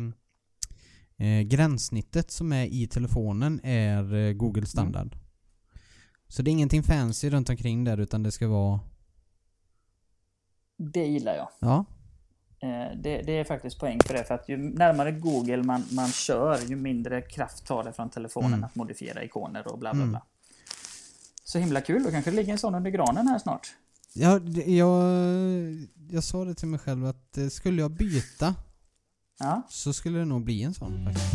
eh, gränssnittet som är i telefonen är eh, Google standard. Så det är ingenting fancy runt omkring där utan det ska vara... Det gillar jag. Ja. Eh, det, det är faktiskt poäng för det. För att ju närmare Google man, man kör, ju mindre kraft tar det från telefonen Mm. att modifiera ikoner och bla bla Mm. bla. Så himla kul, då kanske det ligger en sån under granen här snart. Ja, jag, jag sa det till mig själv att skulle jag byta Ja. så skulle det nog bli en sån faktiskt.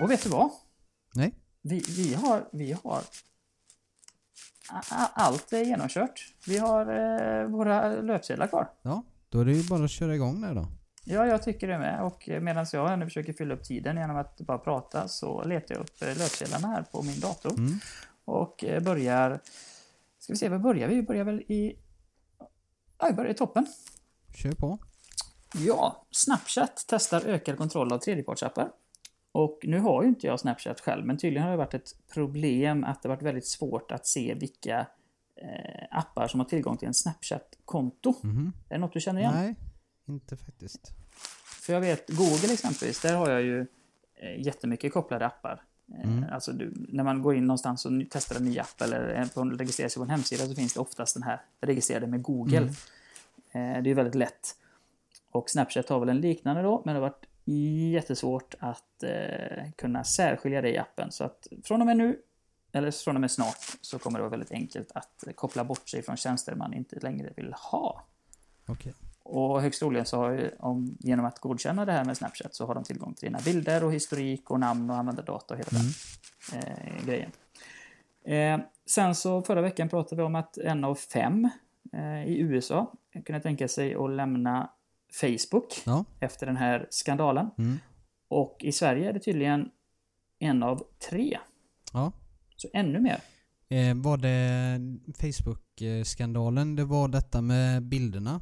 Och vet du vad? Nej. Vi, vi har... Vi har allt är genomkört. Vi har eh, våra löpsedlar kvar. Ja, då är det ju bara att köra igång där då. Ja, jag tycker det med. Och medan jag nu försöker fylla upp tiden genom att bara prata så letar jag upp eh, löpsedlarna här på min dator. Mm. Och eh, börjar... Ska vi se, var börjar vi? Vi börjar väl i... Ja, vi börjar i toppen. Kör på. Ja, Snapchat testar ökad kontroll av tredjepartsappar. Och nu har ju inte jag Snapchat själv, men tydligen har det varit ett problem att det varit väldigt svårt att se vilka eh, appar som har tillgång till en Snapchat-konto. Mhm. Är det något du känner igen? Nej, inte faktiskt. För jag vet, Google exempelvis, där har jag ju eh, jättemycket kopplade appar. Eh, Mm. Alltså du, när man går in någonstans och testar en ny app eller registrerar sig på en hemsida så finns det oftast den här registrerade med Google. Mm. Eh, det är väldigt lätt. Och Snapchat har väl en liknande då, men det har varit jättesvårt att eh, kunna särskilja det i appen. Så att från och med nu, eller från och med snart, så kommer det vara väldigt enkelt att koppla bort sig från tjänster man inte längre vill ha. Okej. Och högst troligen så har ju, om, genom att godkänna det här med Snapchat så har de tillgång till dina bilder och historik och namn och användardata och hela Mm. den eh, grejen. Eh, sen så förra veckan pratade vi om att en av fem eh, i USA kunde tänka sig att lämna Facebook Ja. efter den här skandalen. Mm. Och i Sverige är det tydligen en av tre. Ja. Så ännu mer. Eh, var det Facebook-skandalen, det var detta med bilderna?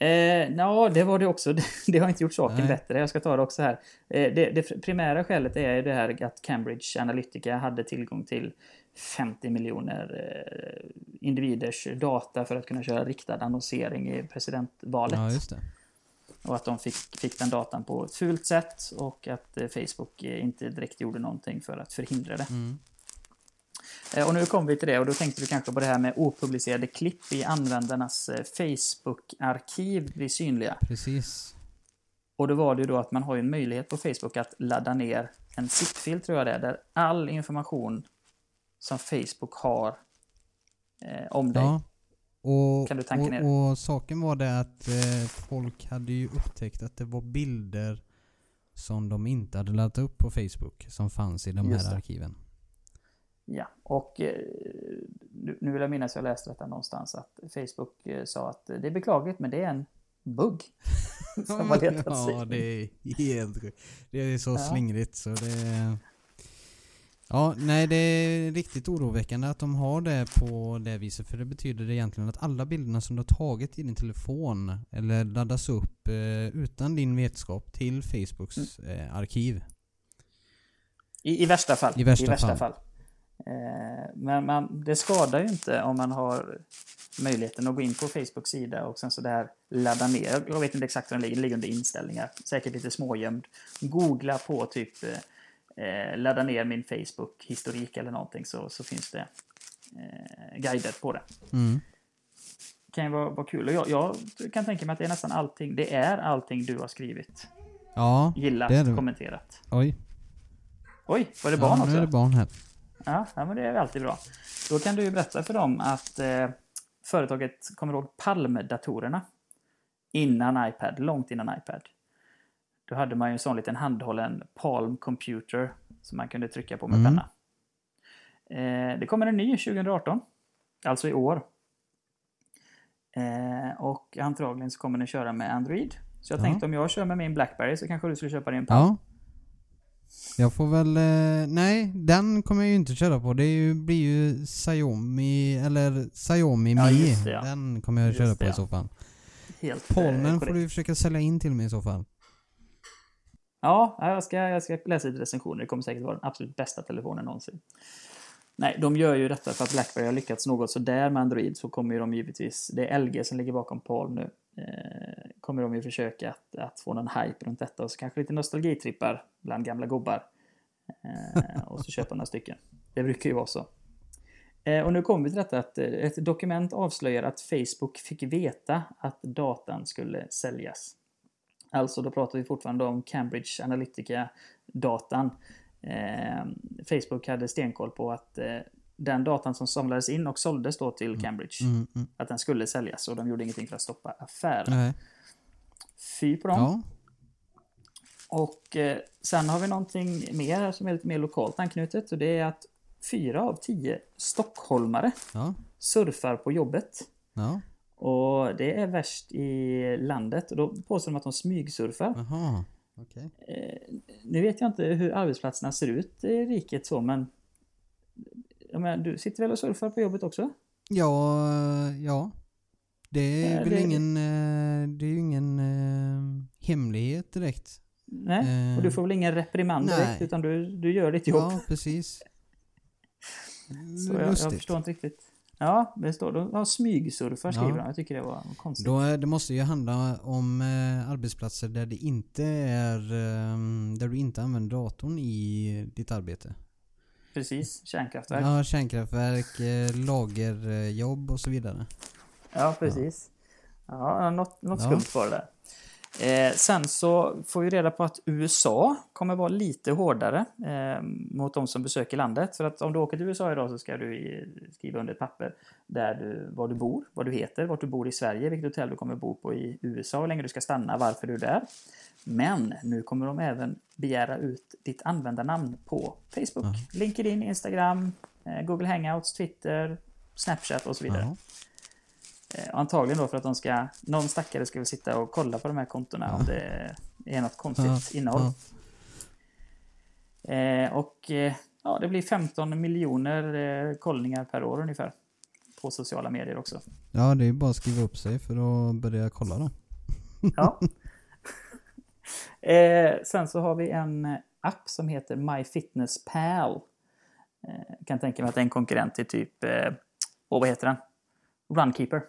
Eh, ja, det var det också. Det har inte gjort saken Nej. bättre. Jag ska ta det också här. Eh, det, det primära skälet är det här att Cambridge Analytica hade tillgång till 50 miljoner eh, individers data för att kunna köra riktad annonsering i presidentvalet. Ja. Och att de fick, fick den datan på ett fult sätt och att eh, Facebook eh, inte direkt gjorde någonting för att förhindra det. Mm. Och nu kommer vi till det och då tänkte du kanske på det här med opublicerade klipp i användarnas Facebook-arkiv blir synliga. Precis. Och då var det ju då att man har en möjlighet på Facebook att ladda ner en zip-fil tror jag det är, där all information som Facebook har eh, om dig. Ja. Och, Kan du tanka ner? och, och saken var det att eh, folk hade ju upptäckt att det var bilder som de inte hade laddat upp på Facebook som fanns i de Just här det. arkiven. Ja, och eh, nu vill jag minnas jag läste detta någonstans att Facebook eh, sa att det är beklagligt men det är en bugg. som har letat ja, det är helt sjukt. Det är så Ja. slingrigt så det... Ja, nej det är riktigt oroväckande att de har det på det viset för det betyder det egentligen att alla bilderna som du har tagit i din telefon eller laddas upp eh, utan din vetskap till Facebooks Mm. eh, arkiv. I, I värsta fall. I värsta fall. Eh, men man, det skadar ju inte om man har möjligheten att gå in på Facebooks sida och sen så där ladda ner. Jag vet inte exakt var den ligger, den ligger under inställningar. Säkert lite smågömd. Googla på typ eh, ladda ner min Facebook-historik eller någonting så, så finns det eh, guider på det. Mm. kan ju vara, vara kul. Och jag, jag kan tänka mig att det är nästan allting. Det är allting du har skrivit. Ja, Gillat, det är det. kommenterat. Oj. Oj, var det barn ja, också? nu är det barn här. Ja, ja, men det är alltid bra. Då kan du ju berätta för dem att eh, företaget kommer ihåg Palm-datorerna. Innan iPad, långt innan iPad. Då hade man ju en sån liten handhållen Palm Computer som man kunde trycka på med Mm. penna. Eh, det kommer en ny 2018. Alltså i år. Eh, och antagligen så kommer den köra med Android. Så jag Ja. tänkte om jag kör med min Blackberry så kanske du skulle köpa din Palm. Ja. Jag får väl... Eh, nej, den kommer jag ju inte köra på. Det ju, blir ju Xiaomi, eller Xiaomi Ja, Mi. det, ja. Den kommer jag Just köra det, på i så fall. Helt eh, Palmen får du försöka sälja in till mig i så fall. Ja, jag ska, jag ska läsa lite recensioner. Det kommer säkert vara den absolut bästa telefonen någonsin. Nej, de gör ju detta för att Blackberry har lyckats något sådär med Android så kommer ju de givetvis, det är LG som ligger bakom Palm nu, eh, kommer de ju försöka att, att få någon hype runt detta och så kanske lite nostalgitrippar bland gamla gubbar. Eh, och så köpa några stycken. Det brukar ju vara så. Eh, och nu kommer vi till detta att eh, ett dokument avslöjar att Facebook fick veta att datan skulle säljas. Alltså då pratar vi fortfarande om Cambridge Analytica-datan. Eh, Facebook hade stenkoll på att eh, den datan som samlades in och såldes då till Cambridge, Mm, mm. att den skulle säljas och de gjorde ingenting för att stoppa affären. Nej. Fy på dem. Ja. Och eh, sen har vi någonting mer som är lite mer lokalt anknutet och det är att fyra av tio stockholmare Ja. surfar på jobbet. Ja. Och det är värst i landet. Och då påstår de att de smygsurfar. Jaha. Okej. Eh, nu vet jag inte hur arbetsplatserna ser ut i riket så men... Menar, du sitter väl och surfar på jobbet också? Ja, eh, ja. Det är Ja, väl det- ingen... eh, Det är ju ingen eh, hemlighet direkt. Nej, Eh, och du får väl ingen reprimand direkt nej. utan du, du gör ditt jobb. Ja, precis. så jag, jag förstår inte riktigt. Ja, det står de ja, smygsurfar skriver Ja. Jag tycker det var konstigt. Då är, det måste ju handla om eh, arbetsplatser där det inte är... Eh, där du inte använder datorn i ditt arbete. Precis, kärnkraftverk. Ja, kärnkraftverk, eh, lagerjobb och så vidare. Ja, precis. Ja, något, något Ja. skumt var det där. Eh, sen så får vi reda på att USA kommer vara lite hårdare eh, mot de som besöker landet. För att om du åker till USA idag så ska du skriva under ett papper där du, var du bor, vad du heter, vart du bor i Sverige, vilket hotell du kommer bo på i USA, hur länge du ska stanna, varför du är där. Men nu kommer de även begära ut ditt användarnamn på Facebook, LinkedIn, Instagram, eh, Google Hangouts, Twitter, Snapchat och så vidare. Jaha. Eh, Antagligen då för att de ska, någon stackare ska väl sitta och kolla på de här kontona om det är något konstigt Ja, innehåll. ja. Eh, och eh, ja, det blir 15 miljoner eh, kollningar per år ungefär. På sociala medier också. Ja, det är bara att skriva upp sig för att börja kolla då. Ja. eh, sen så har vi en app som heter MyFitnessPal. Eh, kan tänka mig att det är en konkurrent till typ, eh, åh, vad heter den? Runkeeper.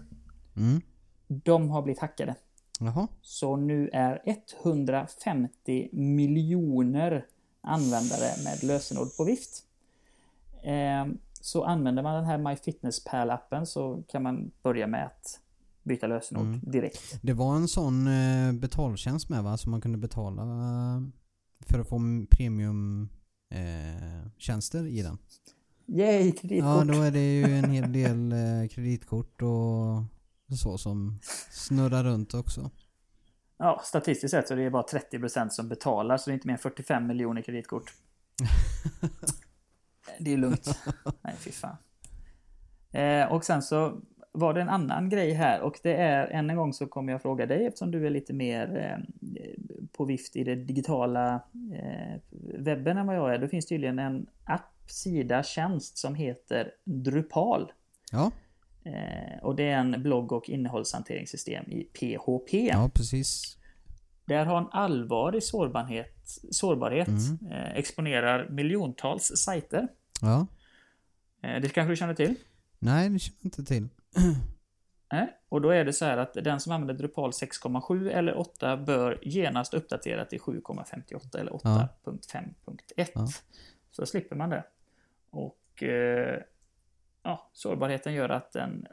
Mm. De har blivit hackade. Jaha. Så nu är 150 miljoner användare med lösenord på vift. Eh, så använder man den här MyFitnessPal-appen så kan man börja med att byta lösenord Mm. direkt. Det var en sån eh, betaltjänst med va? Som man kunde betala eh, för att få premium eh, i den. Yay, kreditkort! Ja, då är det ju en hel del eh, kreditkort och så som snurrar runt också. Ja, statistiskt sett så är det bara 30% som betalar, så det är inte mer än 45 miljoner kreditkort. det är lugnt. Nej, fy fan. Eh, och sen så var det en annan grej här och det är, än en gång så kommer jag fråga dig eftersom du är lite mer eh, på vift i det digitala eh, webben än vad jag är. Då finns tydligen en app, sida, tjänst som heter Drupal. Ja, och det är en blogg och innehållshanteringssystem i PHP. ja precis. Där har en allvarlig sårbarhet, sårbarhet Mm. eh, exponerar miljontals sajter. Ja. Eh, det kanske du känner till? Nej, det känner jag inte till. Och då är det så här att den som använder Drupal 6,7 eller 8 bör genast uppdatera till 7,58 eller 8.5.1. Ja. Så slipper man det. Och eh, ja, sårbarheten gör att en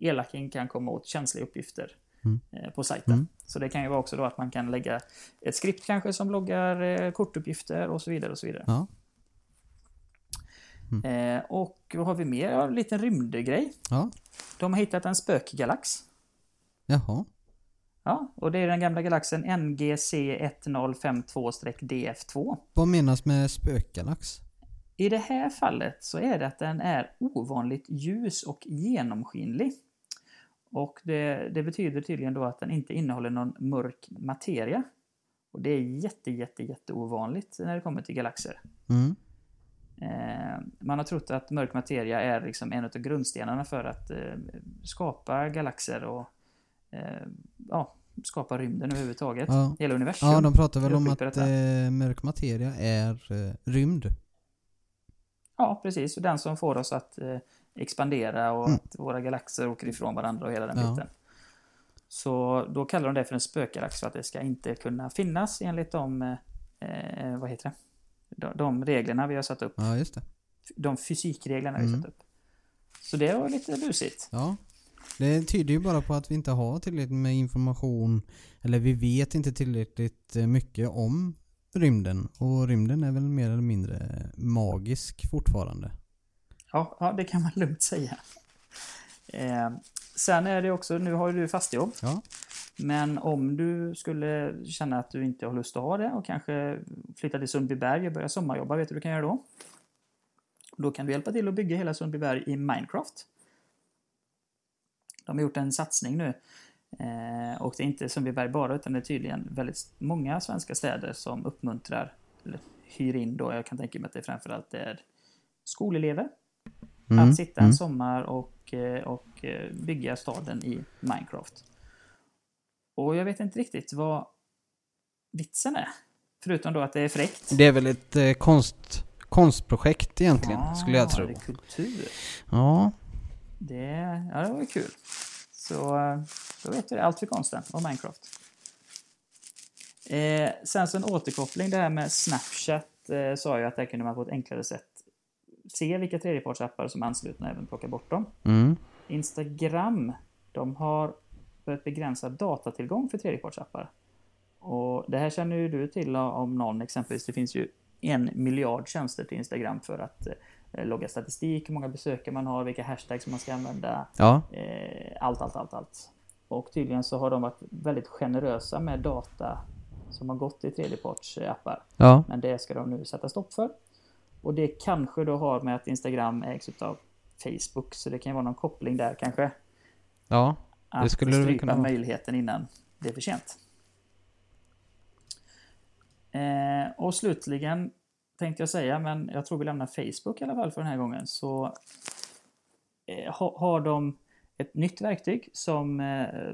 elaking kan komma åt känsliga uppgifter Mm. eh, på sajten. Mm. Så det kan ju vara också då att man kan lägga ett skript kanske som loggar eh, kortuppgifter och så vidare. och så vidare. Ja. Eh, och vad har vi mer? Ja, en liten rymdgrej. Ja. De har hittat en spökgalax. Jaha. Ja, och det är den gamla galaxen NGC 1052-DF2. Vad menas med spökgalax? I det här fallet så är det att den är ovanligt ljus och genomskinlig. Och det, det betyder tydligen då att den inte innehåller någon mörk materia. Och det är jätte, jätte, jätte ovanligt när det kommer till galaxer. Mm. Eh, man har trott att mörk materia är liksom en av grundstenarna för att eh, skapa galaxer och eh, ja, skapa rymden överhuvudtaget. Ja. Hela universum. Ja, de pratar väl om att eh, mörk materia är eh, rymd. Ja, precis. Och den som får oss att eh, expandera och Mm. att våra galaxer åker ifrån varandra och hela den Ja. biten. Så då kallar de det för en spökgalax för att det ska inte kunna finnas enligt de, eh, vad heter det? De, de reglerna vi har satt upp. Ja, just det. De fysikreglerna vi har Mm. satt upp. Så det var lite busigt. Ja. Det tyder ju bara på att vi inte har tillräckligt med information, eller vi vet inte tillräckligt eh, mycket om rymden. Och rymden är väl mer eller mindre magisk fortfarande. Ja, ja det kan man lugnt säga. Eh, sen är det också, nu har ju du fastjobb. Ja. Men om du skulle känna att du inte har lust att ha det och kanske flytta till Sundbyberg och börja sommarjobba, vet du vad du kan göra då? Då kan du hjälpa till att bygga hela Sundbyberg i Minecraft. De har gjort en satsning nu. Eh, och det är inte Sundbyberg bara, utan det är tydligen väldigt många svenska städer som uppmuntrar, eller hyr in då, jag kan tänka mig att det framförallt är skolelever. Mm. Att sitta en mm. sommar och, eh, och eh, bygga staden i Minecraft. Och jag vet inte riktigt vad vitsen är. Förutom då att det är fräckt. Det är väl ett eh, konst, konstprojekt egentligen, skulle jag tro. Det är kultur. Ja. Det, ja, det var ju kul. Så då vet du. Allt för konsten och Minecraft. Eh, sen så en återkoppling det här med Snapchat eh, sa jag att där kunde man på ett enklare sätt se vilka tredjepartsappar som är anslutna och även plocka bort dem. Mm. Instagram, de har börjat begränsa datatillgång för tredjepartsappar. Och det här känner ju du till om någon exempelvis. Det finns ju en miljard tjänster till Instagram för att eh, logga statistik, hur många besökare man har, vilka hashtags man ska använda. Ja. Eh, allt, allt, allt, allt. Och tydligen så har de varit väldigt generösa med data som har gått i tredjepartsappar. Ja. Men det ska de nu sätta stopp för. Och det kanske då har med att Instagram ägs av Facebook, så det kan vara någon koppling där kanske. Ja. Att skulle det väl strypa kunna vara. möjligheten innan det är för sent. Eh, och slutligen tänkte jag säga, men jag tror vi lämnar Facebook i alla fall för den här gången, så eh, ha, har de ett nytt verktyg som eh,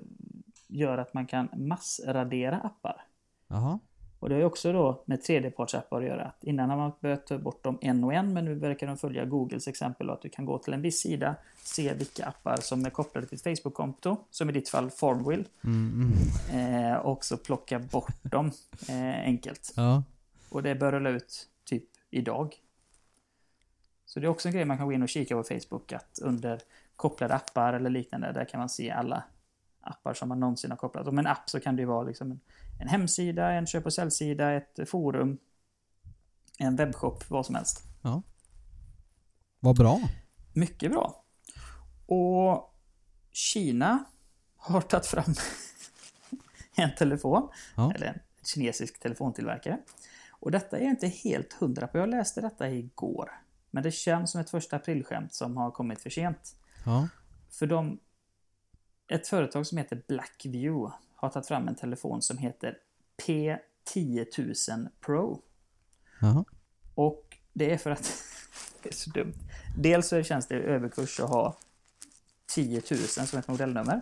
gör att man kan massradera appar. Jaha. Och det har ju också då med tredjepartsappar att göra. Att innan har man börjat ta bort dem en och en, men nu verkar de följa Googles exempel och att du kan gå till en viss sida, se vilka appar som är kopplade till ett Facebook-konto, som i ditt fall Farmwill, Mm, mm. eh, och så plocka bort dem eh, enkelt. Ja. Och det bör rulla ut idag. Så det är också en grej man kan gå in och kika på Facebook, att under kopplade appar eller liknande, där kan man se alla appar som man någonsin har kopplat. Med en app så kan det ju vara liksom en, en hemsida, en köp och säljsida, ett forum, en webbshop, vad som helst. Ja. Vad bra. Mycket bra. Och Kina har tagit fram en telefon, Ja. eller en kinesisk telefontillverkare. Och detta är inte helt hundra på. Jag läste detta igår. Men det känns som ett första aprilskämt som har kommit för sent. Ja. För de, ett företag som heter Blackview har tagit fram en telefon som heter P10000 Pro. Jaha. Och det är för att det är så dumt. Dels så känns det överkurs att ha 10 000 som ett modellnummer.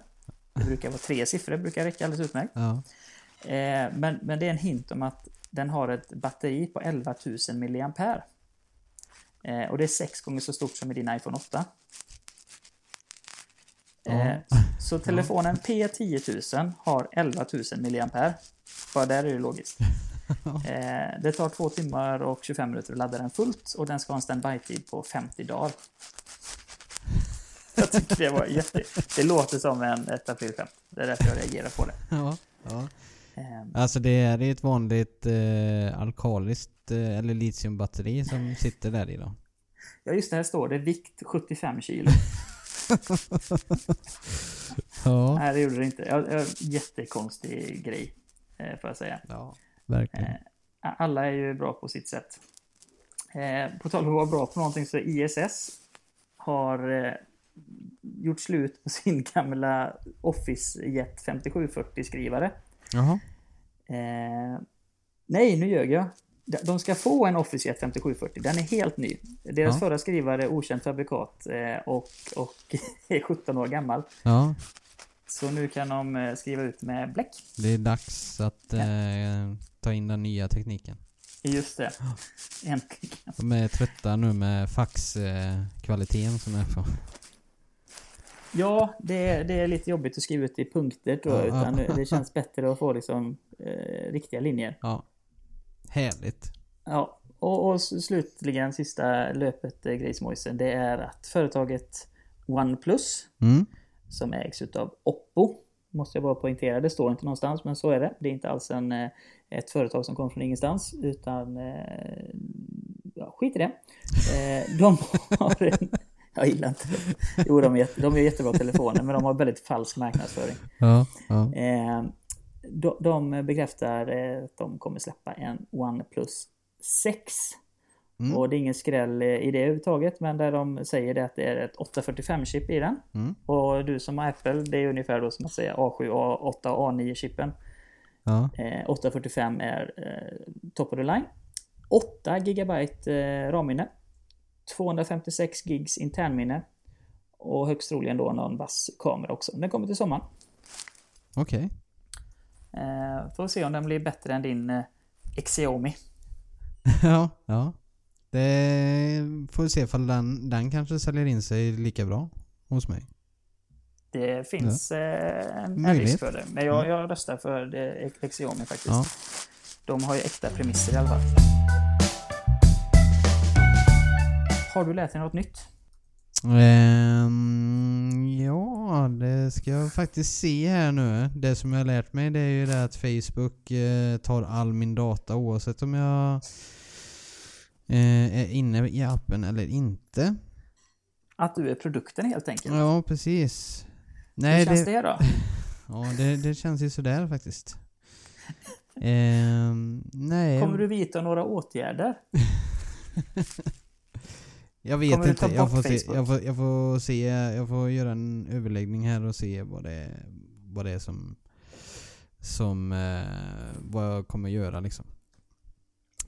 Det brukar vara tre siffror, det brukar räcka alldeles utmärkt. Ja. Eh, men, men det är en hint om att den har ett batteri på 11 000 mAh. Eh, och det är sex gånger så stort som i din iPhone 8. Eh, Ja. så telefonen P10000 har 11 000 mAh. Bara där är det logiskt. Eh, det tar två timmar och 25 minuter att ladda den fullt och den ska ha en standby-tid på 50 dagar. Jag tycker det var jätte... Det låter som en, ett aprilskämt. Det är därför jag reagerar på det. Ja. ja. Eh, Alltså det är ett vanligt eh, alkaliskt eh, eller litiumbatteri som sitter där i då. Ja, just det, här står det vikt 75 kilo. Ja. Nej, det gjorde det inte. Ja, ja, jättekonstig grej, eh, får jag säga. Ja. Verkligen. Eh, Alla är ju bra på sitt sätt. Eh, På tal om att vara bra på någonting så ISS har eh, gjort slut på sin gamla Office Jet 5740-skrivare. Jaha. Eh, nej, nu ljög jag. De- ska få en Office Jet 5740. Den är helt ny. Deras Ja. förra skrivare är okänt fabrikat eh, och, och är 17 år gammal. Ja. Så nu kan de eh, skriva ut med bläck. Det är dags att eh, ta in den nya tekniken. Just det. Äntligen. De är trötta nu med faxkvaliteten som är på. Ja, det är, det är lite jobbigt att skriva ut i punkter tror jag. Ja. Utan det- känns bättre att få liksom eh, riktiga linjer. Ja. Härligt. Ja, och, och slutligen sista löpet, eh, grejsmojsen, det är att företaget OnePlus, Mm. som ägs utav Oppo, måste jag bara poängtera, det står inte någonstans, men så är det. Det är inte alls en, eh, ett företag som kommer från ingenstans, utan eh, ja, skit i det. Eh, de har en, jag gillar inte det. Jo, de är, de är jättebra telefoner, men de har väldigt falsk marknadsföring. Ja. Ja. Eh, de, de bekräftar eh, att de kommer släppa en OnePlus 6. Mm. Och det är ingen skräll eh, i det överhuvudtaget, men där de säger det att det är ett 845-chip i den. Mm. Och du som har Apple, det är ungefär då som att säga A7, A8 och A9-chippen. Ja. Eh, 845 är eh, top of the line. 8 GB eh, RAM-minne. 256 gigs internminne. Och högst troligen då någon vass kamera också. Den kommer till sommaren. Okej. Eh, får se om den blir bättre än din eh, Xiaomi. ja. Ja. Det får vi se ifall den, den kanske säljer in sig lika bra hos mig. Det finns eh, en, en Möjligt. risk för det. Men jag, jag röstar för det, Xiaomi faktiskt. Ja. De har ju äkta premisser i alla fall. Har du lärt dig något nytt? Ehm, ja, det ska jag faktiskt se här nu. Det som jag har lärt mig det är ju det att Facebook eh, tar all min data oavsett om jag eh, är inne i appen eller inte. Att du är produkten helt enkelt. Ja, precis. Hur Nej, känns det, det då? Ja, det, det känns ju sådär faktiskt. Ehm, nej. Kommer du vidta några åtgärder? Jag vet Kommer inte. Jag får, se, jag, får, jag får se. Jag får göra en överläggning här och se vad det, vad det är som... Som... Eh, vad jag kommer göra liksom.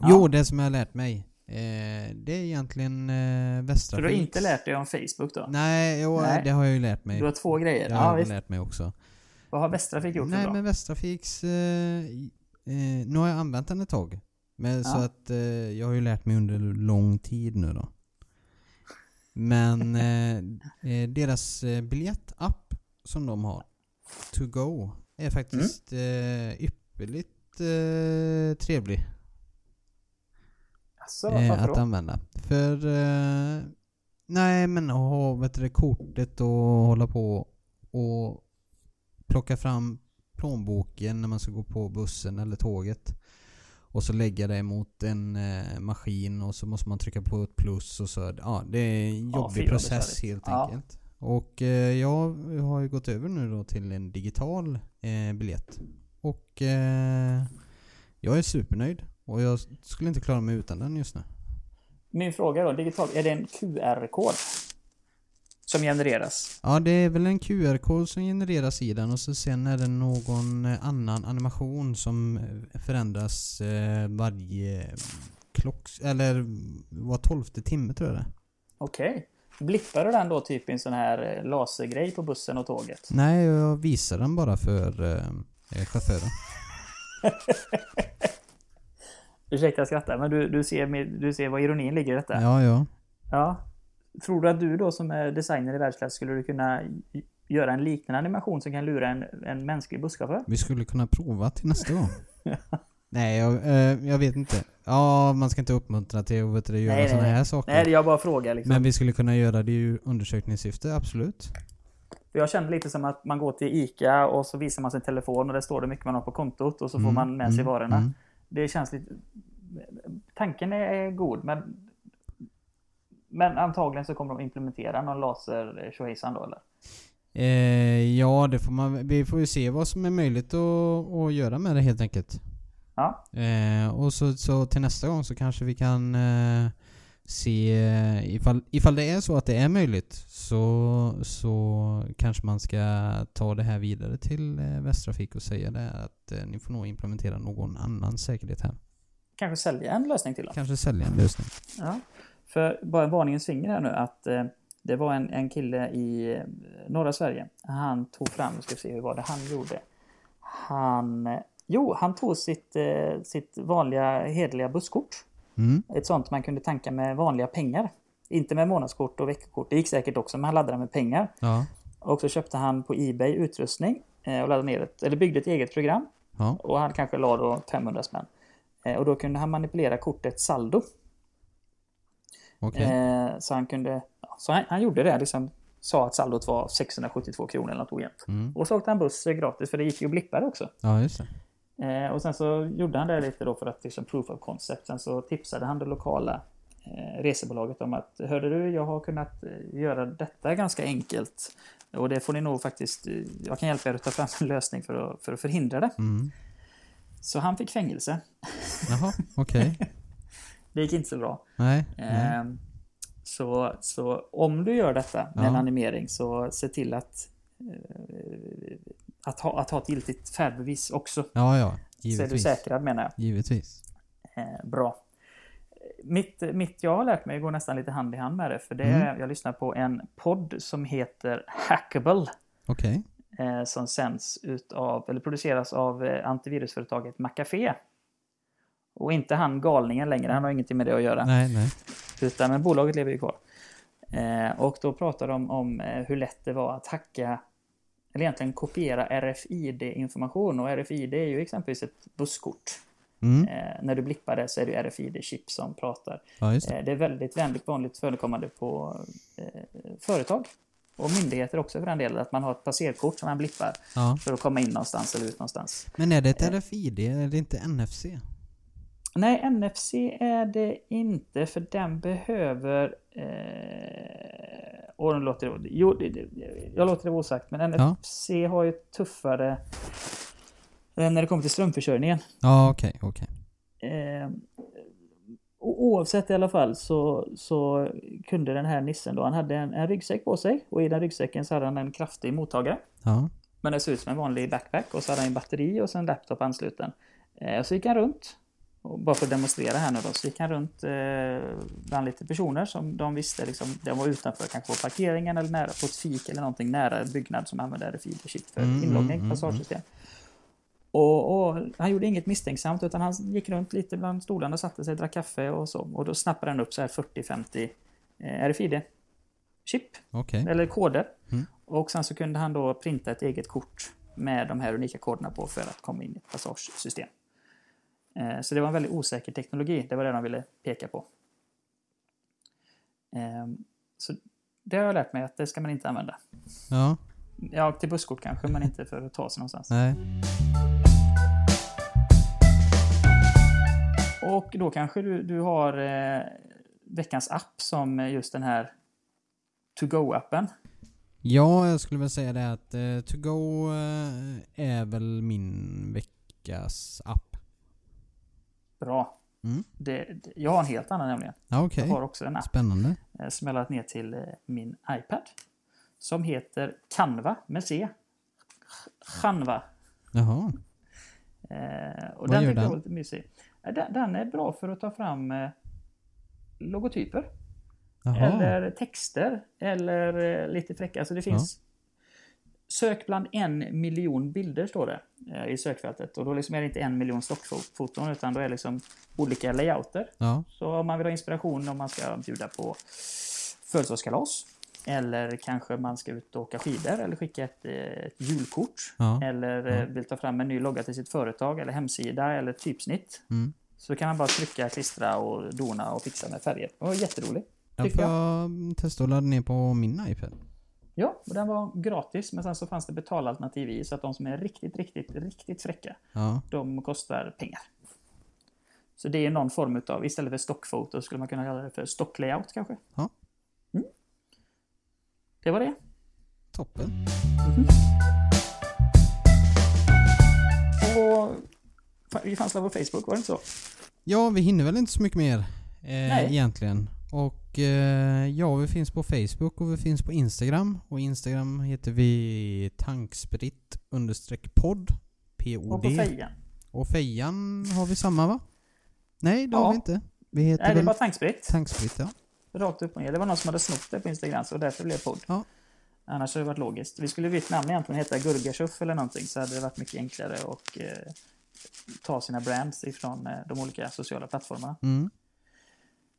Ja. Jo, det som jag har lärt mig. Eh, det är egentligen eh, Västra Så du har inte lärt dig om Facebook då? Nej, jo, Nej. det har jag ju lärt mig. Du har två grejer? Det Ja, har jag visst. lärt mig också. Vad har Västrafik gjort för Nej bra? men Västrafix, eh, nu har jag använt den ett tag. Men så Ja. att eh, jag har ju lärt mig under lång tid nu då. Men eh, eh, deras eh, biljettapp som de har, To Go, är faktiskt eh, ypperligt eh, trevlig Alltså, eh, att då? använda. För, eh, nej men att ha vet du, kortet och hålla på och plocka fram plånboken när man ska gå på bussen eller tåget. Och så lägga det mot en eh, maskin och så måste man trycka på ett plus och så. Ja, det är en Ja, jobbig vad process helt Ja. enkelt. Och eh, jag har ju gått över nu då till en digital eh, biljett. Och eh, jag är supernöjd. Och jag skulle inte klara mig utan den just nu. Min fråga då, digitalt, är det en QR-kod? Som genereras? Ja, det är väl en QR-kod som genereras i den och så sen är det någon eh, annan animation som eh, förändras eh, varje klock... Eller var tolfte timme tror jag det. Okej. Blippar du den då typ i en sån här lasergrej på bussen och tåget? Nej, jag visar den bara för eh, chauffören. Ursäkta jag skrattar, men du, du, ser, du ser vad ironin ligger i detta? Ja, ja. Ja. Tror du att du då som är designer i världsklass skulle du kunna göra en liknande animation som kan lura en, en mänsklig busschaufför? Vi skulle kunna prova till nästa gång. Nej, jag, eh, jag vet inte. Ja, man ska inte uppmuntra till att vet du, göra sådana här saker. Nej, jag bara frågar liksom. Men vi skulle kunna göra det i undersökningssyfte, absolut. Jag kände lite som att man går till ICA och så visar man sin telefon och där står det mycket man har på kontot och så får Mm, man med sig mm, varorna. mm. Det känns lite... Tanken är god men... Men antagligen så kommer de implementera någon laser tjohejsan då eller? Eh, ja, det får man, vi får ju se vad som är möjligt att, att göra med det helt enkelt. Ja. Eh, och så, så till nästa gång så kanske vi kan eh, se ifall, ifall det är så att det är möjligt så, så kanske man ska ta det här vidare till eh, Västtrafik och säga det att eh, ni får nog implementera någon annan säkerhet här. Kanske sälja en lösning till dem. Kanske sälja en lösning. Ja. För bara en varningens finger här nu att eh, det var en, en kille i eh, norra Sverige. Han tog fram, ska vi se hur var det han gjorde. Han, eh, jo, han tog sitt, eh, sitt vanliga hederliga busskort. Mm. Ett sånt man kunde tanka med vanliga pengar. Inte med månadskort och veckokort. Det gick säkert också, men han laddade med pengar. Ja. Och så köpte han på Ebay utrustning eh, och laddade ner ett, eller byggde ett eget program. Ja. Och han kanske la då 500 spänn. Och då kunde han manipulera kortets saldo. Okej. Eh, så han kunde, så han, han gjorde det liksom. Sa att saldot var 672 kronor eller något ojämnt. Mm. Och så åkte han buss gratis för det gick ju att blippa det också. Ja, just det. Eh, och sen så gjorde han det lite då för att liksom proof of concept. Sen så tipsade han det lokala eh, resebolaget om att Hörde du, jag har kunnat eh, göra detta ganska enkelt. Och det får ni nog faktiskt, eh, jag kan hjälpa er att ta fram en lösning för att, för att förhindra det. Mm. Så han fick fängelse. Jaha, okej. Det gick inte så bra. Nej. nej. Ehm, Så, så om du gör detta med Ja. en animering så se till att, eh, att, ha, att ha ett giltigt färdbevis också. Ja, ja. Så är du Givetvis. säkrad menar jag. Givetvis. Eh, bra. Mitt, mitt jag har lärt mig går nästan lite hand i hand med det. För det Mm. är, jag lyssnar på en podd som heter Hackable. Okej. Eh, som sänds utav, eller produceras av eh, antivirusföretaget McAfee. Och inte han galningen längre, han har ingenting med det att göra. Nej, nej. Utan men bolaget lever ju kvar. Eh, och då pratar de om eh, hur lätt det var att hacka, eller egentligen kopiera RFID-information. Och RFID är ju exempelvis ett busskort. Mm. Eh, när du blippar det så är det RFID-chip som pratar. Ja, det. Eh, det är väldigt vänligt vanligt förekommande på eh, företag. Och myndigheter också för den delen. Att man har ett passerkort som man blippar Ja. för att komma in någonstans eller ut någonstans. Men är det ett RFID? Är det inte NFC? Nej, NFC är det inte för den behöver... Eh, och låter det, jo, jag låter det vara osagt, men NFC har ju tuffare Eh, när det kommer till strömförsörjningen. Ja, okej, okej. Eh, o- oavsett i alla fall så, så kunde den här nissen då, han hade en, en ryggsäck på sig och i den ryggsäcken så hade han en kraftig mottagare. Ja. Men det ser ut som en vanlig backpack och så hade han en batteri och så en laptop ansluten. Eh, så gick han runt. Och bara för att demonstrera här nu då, så gick han runt eh, bland lite personer som de visste liksom, de var utanför kanske på parkeringen eller nära på ett fik eller någonting nära en byggnad som använde RFID-chip för Mm, inloggning, mm, passagesystem. Och, och han gjorde inget misstänksamt utan han gick runt lite bland stolarna, satte sig, drack kaffe och så. Och då snappade han upp så här 40-50 eh, RFID-chip Okej. eller koder. Mm. Och sen så kunde han då printa ett eget kort med de här unika koderna på för att komma in i ett passagesystem. Eh, Så det var en väldigt osäker teknologi, det var det de ville peka på. Eh, Så det har jag lärt mig att det ska man inte använda. Ja. Ja, till busskort kanske, men inte för att ta sig någonstans. Nej. Och då kanske du, du har eh, veckans app som just den här To Go-appen. Ja, jag skulle väl säga det att eh, To Go eh, är väl min veckas app. Bra. Mm. Det, det, jag har en helt annan nämligen. Okej. Jag har också en app. Spännande. eh, som jag laddat ner till eh, min iPad. Som heter Canva med C. Canva. Jaha. Eh, och Vad den gör den? lite mysig. Den, den är bra för att ta fram eh, logotyper. Jaha. Eller texter. Eller eh, lite fräcka. Alltså det finns Sök bland en miljon bilder står det eh, i sökfältet. Och då liksom är det inte en miljon stockfoton utan då är det liksom olika layouter. Ja. Så om man vill ha inspiration om man ska bjuda på födelsedagskalas. Eller kanske man ska ut och åka skidor eller skicka ett, eh, ett julkort. Ja. Eller eh, vill ta fram en ny logga till sitt företag eller hemsida eller typsnitt. Mm. Så kan man bara trycka, klistra och dona och fixa med färger. Det var jätteroligt. Jag får jag testa att ladda ner på min iPad. Ja, och den var gratis men sen så fanns det betalalternativ i så att de som är riktigt, riktigt, riktigt fräcka Ja. de kostar pengar. Så det är någon form utav, istället för stockfoto skulle man kunna kalla det för stocklayout kanske. Ja. Mm. Det var det. Toppen. Och vi fanns där på Facebook, var det inte så? Ja, vi hinner väl inte så mycket mer eh, Nej. egentligen. Och eh, ja, vi finns på Facebook och vi finns på Instagram. Och Instagram heter vi tankspritt understreck podd. Och på P-O-D. fejan. Och fejan har vi samma va? Nej, det har Ja. vi inte. Vi heter Nej, det är bara tankspritt. tankspritt ja. Rakt upp och ner. Det var någon som hade snott det på Instagram så därför blev det podd. Ja. Annars hade det varit logiskt. Vi skulle bytt namn egentligen heta Gurgashuff eller någonting så hade det varit mycket enklare och eh, ta sina brands ifrån eh, de olika sociala plattformarna. Mm.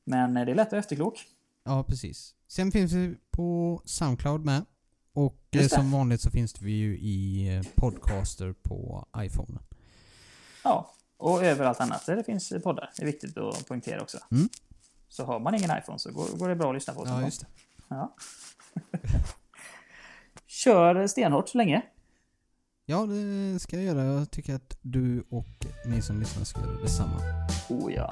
Men eh, det är lätt att efterklok. Ja, precis. Sen finns vi på Soundcloud med. Och eh, som vanligt så finns vi ju i eh, Podcaster på iPhone. Ja, och överallt annat där det finns poddar. Det är viktigt att poängtera också. Mm. Så har man ingen iPhone så går, går det bra att lyssna på oss. Ja, just det. Ja. Kör stenhårt så länge. Ja, det ska jag göra. Jag tycker att du och ni som lyssnar ska göra detsamma. Oh ja.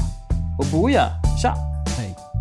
Och boja! Tja! Hej.